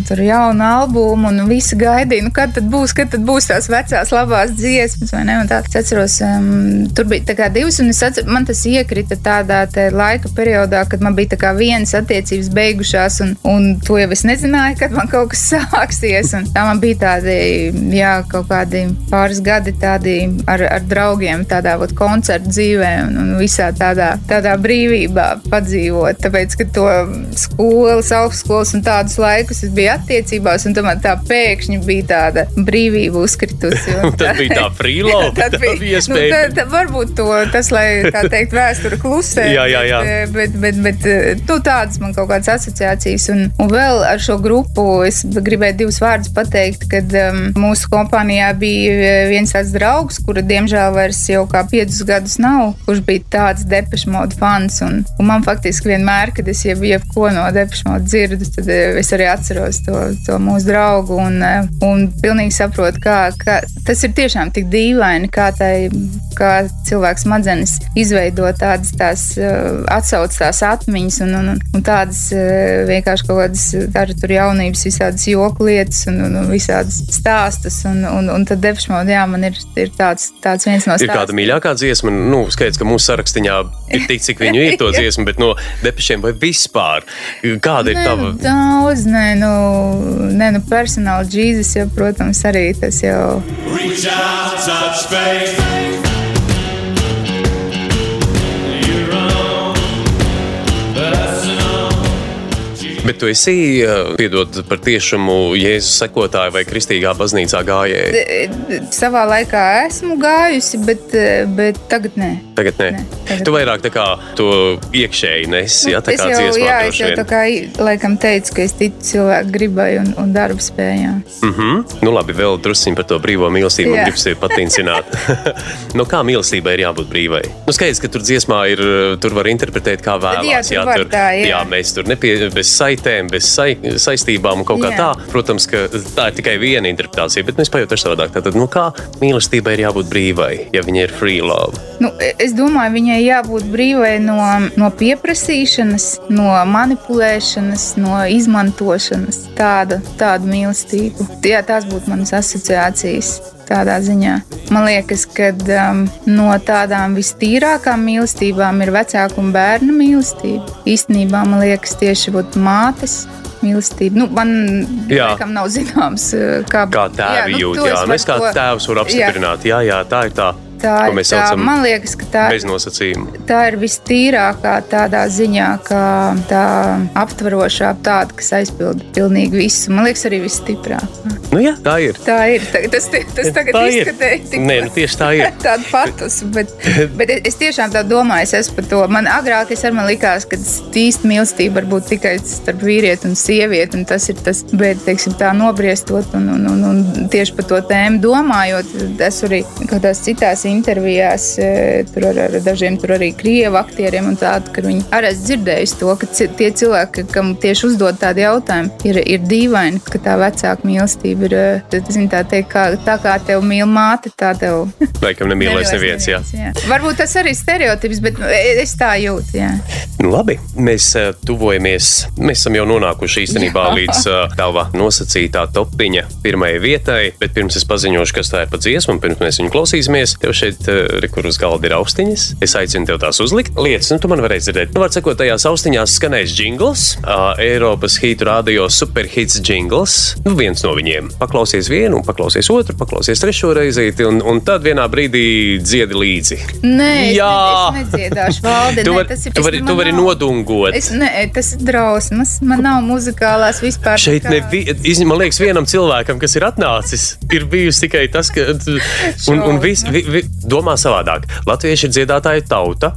tur jaunu albumu, un visi gaidīja, nu, kad tad būs, kad tad būs tās vecās labās dziesmas. vai ne? Un Tā, es atceros, um, tur bija tā divas, un es atceros, man tas iekrita tādā laika periodā, kad man bija tā vienas attiecības beigušās, un, un to jau es nezināju, kad man kaut kas sāksies. Un tā man bija tādi, jā, kaut kādi pāris gadi tādi ar, ar draugiem, tādā vot, koncertu dzīvē un, un visā tādā, tādā brīvībā padzīvot. Tāpēc, ka to skolas, augstskolas un tādus laikus es biju attiecībās, un tomēr tā pēkšņi bija tāda brīvība uzkritusi. un Tad bija tā freelove, Tad tā bija bija nu, iespēja. tā, tā varbūt to, tas, lai tā teikt, vēsture klusē. Jā, jā, jā. Bet, bet, bet, bet tu tādas man kaut kādas asociācijas. Un, un vēl ar šo grupu es gribēju divus vārdus pateikt, kad um, mūsu kompānijā bija viens tāds draugs, kura diemžēl vairs jau kā piecus gadus nav, kurš bija tāds depešmodu fans. Un, un man faktiski vienmēr, kad es jau jebko no depešmodu dzirdu, tad eh, es arī atceros to, to mūsu draugu un, eh, un pilnīgi saprotu, kā, kā tas ir tiešām tik dīvaini, kā, tai, kā cilvēks smadzenes izveido tādas tās uh, atsaucas, tās atmiņas un, un, un, tādas uh, vienkārši kaut kādas arī tur jaunības, visādas joku lietas un, un, un visādas stāstus. Un, un, un tad depšmod, jā, man ir, ir tāds, tāds viens no Ir kāda stāstiem. mīļākā dziesma, nu, skaidrs, ka mūsu sarakstā ir tik, cik viņu ir to dziesmu, bet no depešiem vai vispār. Kāda ir Nē, tava? nu, daudz, nē, nu, nē, nu personāli Jēzus, jau, protams, arī tas jau. Reach out, touch faith. Bet tu esi, piedod par tiešumu, Jēzus sekotāju vai kristīgā baznīcā gājēji. E, Savā laikā esmu gājusi, bet, bet tagad nē. Tagad nē. Nē, tagad Tu vairāk tā kā to iekšēji nesi, ja tā kā jau, dziesmā jā, es jau tā kā laikam teicu, ka es ticu cilvēku gribai un, un darba spējām. Mhm. Nu, labi, vēl druskuļi par to brīvo mīlestību. Jā. gribas tevi patīcināt. no kā mīlestībai ir jābūt brīvai? Nu, skaidrs, ka tur dziesmā ir, tur var interpretēt, kā vēlās. jā, tur var tā, jā. jā, mēs tur nepie, bez saitēm, bez sai, saistībām un kaut kā Jā. tā. Protams, ka tā ir tikai viena interpretācija, bet mēs pajūtam savādāk. Tātad, nu, kā mīlestībai ir jābūt brīvai, ja viņa ir free love? Nu, es domāju, viņai jābūt brīvai no, no pieprasīšanas, no manipulēšanas, no izmantošanas. Tāda, tāda mīlestība. Jā, tās būtu manas asociācijas. Tādā ziņā. Man liekas, ka um, no tādām vistīrākām mīlestībām ir vecāka un bērna mīlestība. Īstenībā man liekas, tieši būt mātes mīlestība. Nu, man Jā. laikam nav zināms, uh, kā, Kā tēvi nu, jūt, jā, nu, es kā to- tēvs varu apstiprināt, jā, jā, tā ir tā tā Ko ir mēs saucam man liekas, ka tā, ir vistīrākā tādā ziņā, ka tā aptverošā tāda, kas aizpilda pilnīgi visu. Man liekas, arī visstiprākā. Nu, jā, tā ir. Tā ir. Tā- Tas, tas tagad izskatēja tik Nē, nu, tieši tā ir. tādu patus, bet, bet es- es tiešām tā domāju, es esmu par to. Man agrāk es arī man likās, ka īsta mīlestība var būt tikai starp vīrieti un sievieti, un tas ir tas, bet, teiksim, tā nobriestot un, un, un, un tieši par to tēmu domājot, es arī kādās citās intervijās, e, tur ar, ar dažiem tur arī krievu aktieriem un tādu, ka viņi arī esmu dzirdējusi to, ka tie cilvēki, kam tieši uzdod tādu jautājumu, ir, ir dīvaini, ka tā vecāka mīlestība ir, e, zin, tā teikt, kā, tā kā tev mīl māte, tā tev Laikam nemīlēs neviens. Jā. jā. Varbūt tas arī ir stereotips, bet nu, es tā jūtu. Jā. Nu, labi, mēs tuvojamies. Mēs esam jau nonākuši īstenībā Jā. līdz tava nosacītā topiņa pirmajai vietai. Bet pirms es paziņošu, kas tā ir pa dziesmu, un pirms mēs viņu klausīsimies, tev šeit, uh, re, kur uz galda ir austiņas. Es aicinu tev tās uzlikt. Lietas, nu, tu man varēsi dzirdēt. Nu, var sakot, tajās austiņās skanēs jingls, uh, Eiropas hītu radio superhits jingls. Nu, viens no viņiem. Paklausies vienu, un paklausies otru, paklausies trešo reizīti, un, un tad vienā brīdī dziedi līdzi. Nē, Jā. ne, es nedziedāšu valdi. Tu vari, ir- tu vari, tu vari nav- nodungot. Es, nē, tas ir drausmas. Man nav muzikālās vispār. Šeit nevi- izņem- man liekas, vienam cilvēkam, kas ir atnācis, ir bijusi tikai tas, ka. Un, un vis, vi, vi, domā savādāk. Latvieši ir dziedātāja tauta.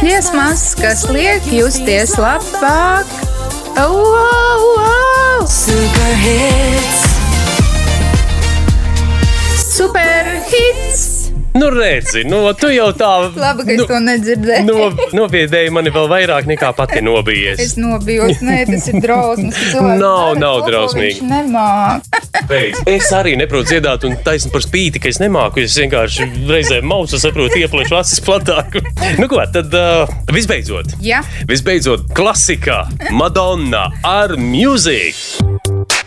Dziesmas, kas liek justies labāk. Au, au, au! Super hits. Super hits! Nu, redzi, nu, tu jau tā. Labi, ka es nu, to nedzirdēju. no, nobiedēji mani vēl vairāk nekā pati nobijies. Es nobijos, nē, tas ir drausmas. Nav, nav drausmīgi. Es arī neprotu dziedāt, un taisnība par spīti, ka es nemāku. Es vienkārši reizēm mausu, saprotu, ieplēšu acis platāk. nu, ko, tad uh, visbeidzot. Jā, Visbeidzot, klasikā Madonna ar mūziku.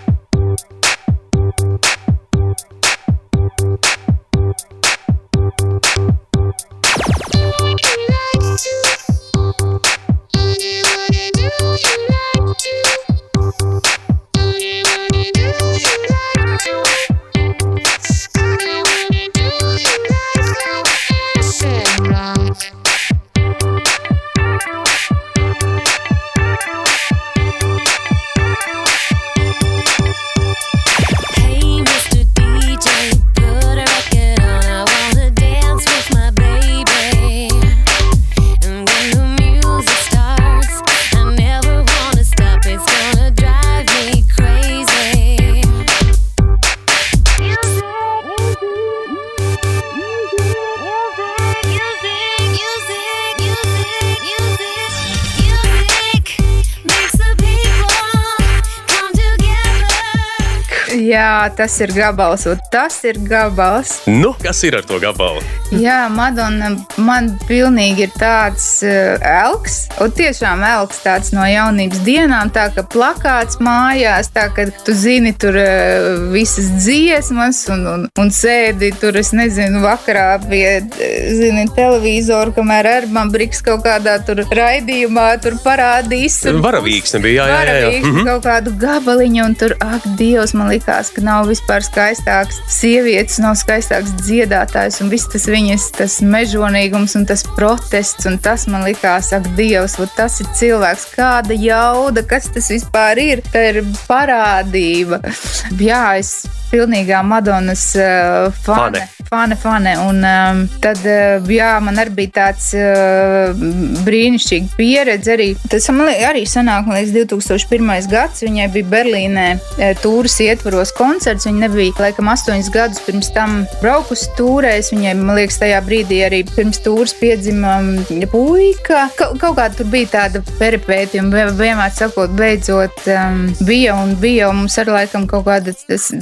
Jā, tas ir gabals, un tas ir gabals. Nu, kas ir ar to gabalu? Jā, Madonna, man pilnīgi ir tāds uh, elks, un tiešām elks tāds no jaunības dienām, tā ka plakāts mājās, tā ka tu zini tur uh, visas dziesmas un, un, un sēdi tur, es nezinu, vakarā pie, eh, zini, televizoru, kamēr ar man briks kaut kādā tur raidījumā tur parādīs. Varavīgs nebija, jā, jā, jā. jā. Varavīgs, Mhm. kaut kādu gabaliņu, un tur, ak, Dievs, man likās, ka nav vispār skaistāks sievietes, nav skaistāks dziedātājs, un viss tas viņas, tas mežonīgums un tas protests, un tas man likās, ak, Dievs, tas ir cilvēks, kāda jauda, kas tas vispār ir, tā ir parādība. Jā, es pilnīgā Madonas uh, fane. Fane, fane. Un um, tad, uh, jā, man arī bija tāds uh, brīnišķīga pieredze. Arī, tas man arī sanāk, man liekas, 2001. gads. Viņai bija Berlīnē eh, tūris ietvaros koncerts. Viņa nebija, laikam, astoņus gadus pirms tam braukusi tūrēs. Viņai, man liekas, tajā brīdī arī pirms tūris piedzima um, puika. Ka, kaut kā tur bija tāda peripēta, un vien- vienmēr sakot, beidzot um, bija un bija. Un mums ar laikam kaut kāda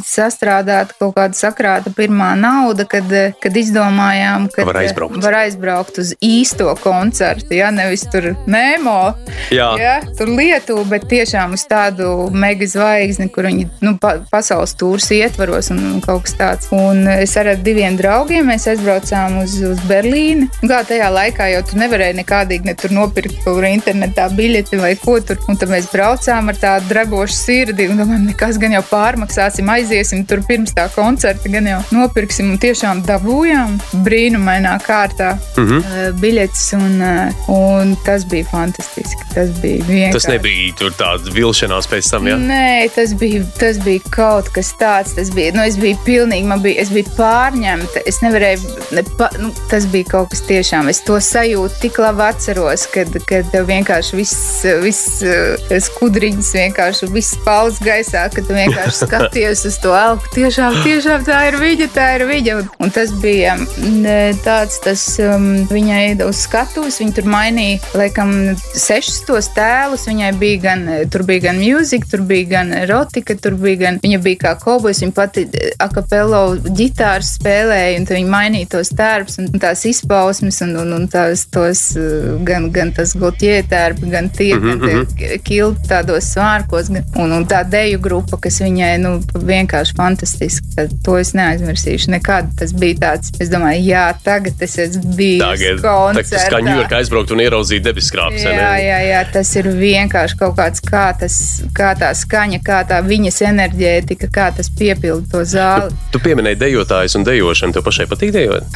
sastrādāta, kaut kāda sakrāta pirmā nauda, kad kad, izdomājām, ka Var aizbraukt. var aizbraukt uz īsto koncertu. Jā, nevis tur Nemo, Jā. jā, tur Lietuvu, bet tiešām uz tādu mega zvaigzni, kur viņi nu, pa, pasaules tūrs ietvaros un, un kaut kas tāds. Un es ar diviem draugiem mēs aizbraucām uz, uz Berlīni. Kā tajā laikā jau tu nevarēji nekādīgi ne tur nopirkt kaut kur internetā biļeti vai ko tur. Un tad mēs braucām ar tādu drebošu sirdi un domājam, nekas gan jau pārmaksāsim, aiziesim tur pirms tā koncerta, gan jau nopirksim un tiešām dabūjām brīnumainā kārtā mm -hmm. biļetes. Un, eh, un tas bija fantastiski. Tas bija vienkārši. Tas nebija tur tāds vilšanās pēc tam, jā. Nē, tas bija, tas bija kaut kas tāds. Tas bija, nu, es biju pilnīgi, man bija, es biju pārņemta. Es nevarēju, ne, pa, nu, tas bija kaut kas tiešām. Es to sajūtu tik labi atceros, kad, kad tev vienkārši viss, viss eh, skudriņas, vienkārši viss pauls gaisā, kad tu vienkārši skaties uz to elku. Tiešām, tiešām tā ir viņa, tā ir viņa. Un, un tas bija mm, tāds, tas um, viņai uz skatuves, viņa tur mainīja, laikam, sešus tos tēlus. Viņai bija gan, tur bija gan mūzika, tur bija gan erotika, tur bija gan, viņa bija kā kobojs, viņa pati akapello ģitāru spēlēja, un viņa mainīja tos tērpus un tās izpausmes, un, un, un tās, tos, uh, gan, gan tas gotie tērpi, gan tie, mm -hmm. tie kilti tādos svārkos, un, un tā deju grupa, kas viņai, nu, vienkārši fantastiski. To es neaizmirsīšu nekad. Tas bija tāds, es domāju, jā, tagad es esmu bijis Tagad tā, tas kā koncertā. Ņujorkā aizbraukt un ieraudzīt debeskrāpes. Jā, jā, jā, tas ir vienkārši kaut kāds, kā, tas, kā tā skaņa, kā tā viņas enerģētika, kā tas piepilda to zāli. Tu pieminēji dejotājus un dejošanu. Tev pašai patīk dejot?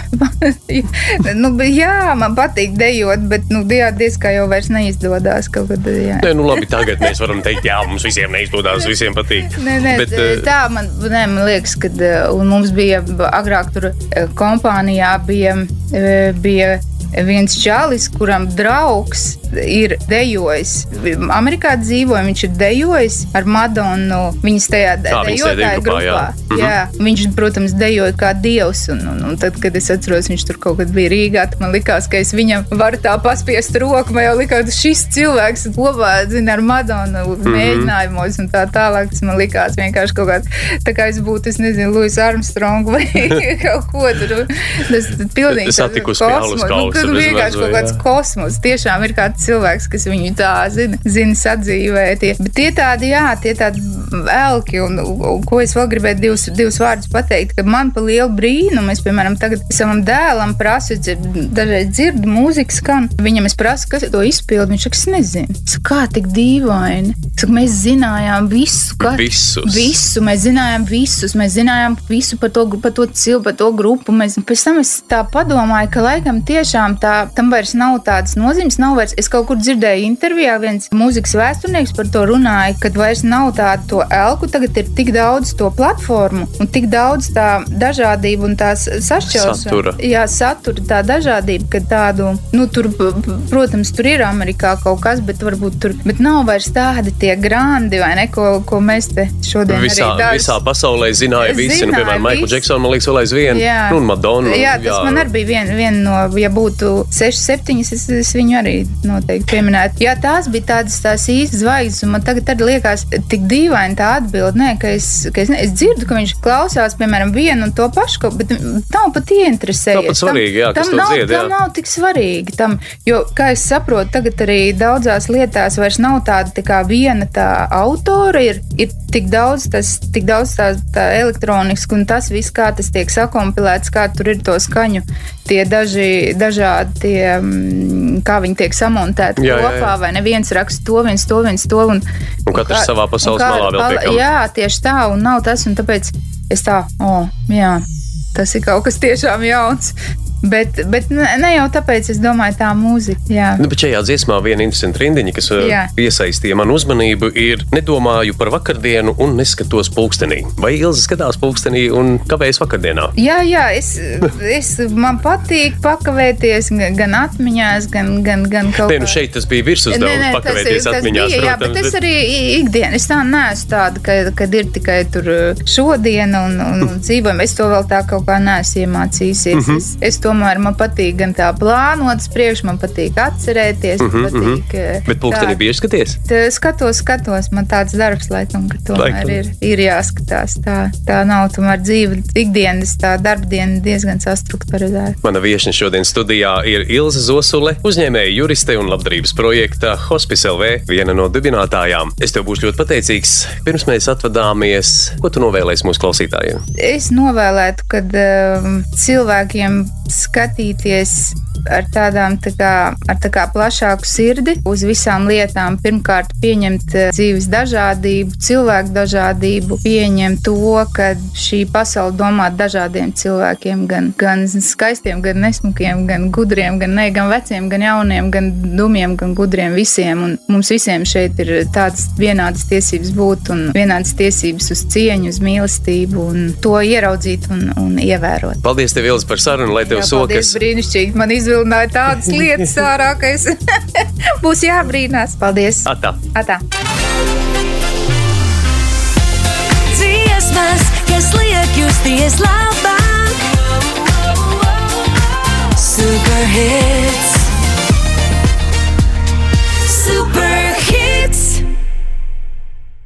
nu, jā, man patīk dejot, bet nu, jā, diez kā jau vairs neizdodas. Nē, nu labi, tagad mēs varam teikt, jā, mums visiem neizdodas, visiem patīk. Nē, nē, Bet, Bet, eh, tā man, nē, man liekas, ka mums bija agrāk tur eh, kompānijā bija, eh, bija viens čalis, kuram draugs ir dejojis. Amerikā dzīvoja, viņš ir dejojis ar Madonu. Viņas tajā tajā dejotāju deju grupā, jā. Mhm. jā, viņš, protams, dejoja kā dievs. Un, un, un tad, kad es atceros, viņš tur kaut kad bija Rīgā, man likās, ka es viņam varu tā paspiest roku. Man jau likās, ka šis cilvēks kopā zina, ar Madonu Mhm. mēģinājumos un tā tālāk. Tas man likās vienkārši kaut kāds, tā kā es būtu, es nezinu, Luis Armstrong vai kaut ko tur. Tas ir pilnīgi tāds Satikusi pie alus kosmos. Nu, vienkārši kaut kāds kosmos. Tiešām ir kāds cilvēks, kas viņu tā zina, zina sadzīvēt. Bet tie tādi, jā, tie tādi elki, un, un ko es vēl gribēju divus, divus vārdus pateikt, ka man pa lielu brīnumu, es, piemēram, tagad savam dēlam prasu, dažreiz dzirdu mūziku skan, viņam es prasu, kas to izpildu, viņš saka, es nezinu. Es saku, kā tik dīvaini. Es Saku, mēs zinājām visu, ka, Visus. visu, mēs zinājām visus, mēs zinājām visu par to, par to cilvēku, par to grupu. Mēs, pēc tam es tā padomāju, ka laikam tiešām tā, tam vairs nav tādas nozīmes, nav vairs, es kaut kur dzirdēju intervijā, viens mūzikas vēsturnieks par to runāja, ka vairs nav tādu elku, tagad ir tik daudz to platformu un tik daudz tā dažādība un tās sašķelšanās. Satura. Jā, satura tā dažādība, ka tādu, nu, tur, protams, tur ir Amerikā kaut kas, bet varbūt tur, bet nav vairs tādi tie grandi, vai ne, ko, ko mēs te šodien Visā, arī dažs- visā pasaulē zināja visi, nu, Zināja piemēram, Maikls visi. Džeksons, man liekas, vēl aizvien. Jā. Nu, un Madonna. Jā, tas jā. man arī bija viena vien no, ja būtu 6, 7, es, es viņu arī noteikti pieminētu. Jā, tās bija tādas tās īstas zvaigznes, un man tagad arī liekas tik dīvaini tā atbilde, nē, ka es, ka es, ne, es dzirdu, ka viņš klausās, piemēram, vienu un to pašu, bet nav pat ieinteresējies. Nav pat svarīgi, jā, tam to nav, dzied, jā. tam nav tik svarīgi. Tam, jo, kā es saprotu, tagad arī daudzās lietās vairs nav tāda tā kā viena tā autora, ir, ir tik daudz, tas, tik daudz tā, tā elektroniski, un tas viss, kā tas tiek sakompilēts, kā tur ir to skaņu, tie daži, dažādi, tie, mm, kā viņi tiek samontēti Jā, jā, kopā, jā. vai ne viens raksta to, viens to, viens to. Un, Un katrs kā- savā pasaules un malā vēl pal- tiekam. Jā, tieši tā, un nav tas, un tāpēc es tā, o, oh, jā, tas ir kaut kas tiešām jauns. Bet, bet ne, jau tāpēc, es domāju, tā mūzika. Jā. Nu, bet šajā dziesmā viena interesanta rindiņa, kas uh, Jā. piesaistīja manu uzmanību, ir nedomāju par vakardienu un neskatos pulkstenī. Vai Ilza skatās pulkstenī un kavējas vakardienā? Jā, jā es, es, man patīk pakavēties gan- atmiņās, gan, gan, gan kaut Nē, nu šeit tas bija virsuzdevums pakavēties atmiņās. bija, jā, protams, bet es arī i- ikdienā, es tā neesmu tāda, ka, kad ir tikai tur uh, šodiena un, un, un dzīvojam. Es to vēl tā kaut kā neesmu iemācījusies. Mhm. es, es tomēr man patīk gan tā plānot priekšu, man patīk atcerēties. Mhm, man patīk, eh, Bet pulkstenī tā- bieži skaties? Skatos, skatos, man tāds darbs, laikam, ka tomēr Laikam. ir, ir jāskatās. Tā, tā nav tomēr dzīve, ikdienas, tā darba diena diezgan sastrukturizēta. Mana viesne šodien studijā ir Ilza Zosule, uzņēmēja juriste un labdarības projekta Hospice LV, viena no dibinātājām. Es tev būšu ļoti pateicīgs. Pirms mēs atvadāmies, ko tu novēlēsi mūsu klausītājiem? Es novēlētu, ka um, cilvēkiem skatīties ar tādām tā kā, ar tā kā plašāku sirdi uz visām lietām. Pirmkārt, pieņemt eh, dzīves dažādību, cilvēku dažādību, pieņemt to, ka šī pasaule domā dažādiem cilvēkiem, gan, gan skaistiem, gan nesmukiem, gan gudriem, gan ne, gan veciem, gan jauniem, gan dumjiem, gan gudriem visiem. Un mums visiem šeit ir tādas vienādas tiesības būt un vienādas tiesības uz cieņu, uz mīlestību un to ieraudzīt un, un ievērot. Paldies, tev, Ilza, par sarunu, tev Jā, sokas. Tas brīnišķīgi. Man izvilināja tādas lietas ārā, ka es būs jābrīnās. Paldies! Atā! Atā. Dziesmas, kas liek justies labāk. Superhit.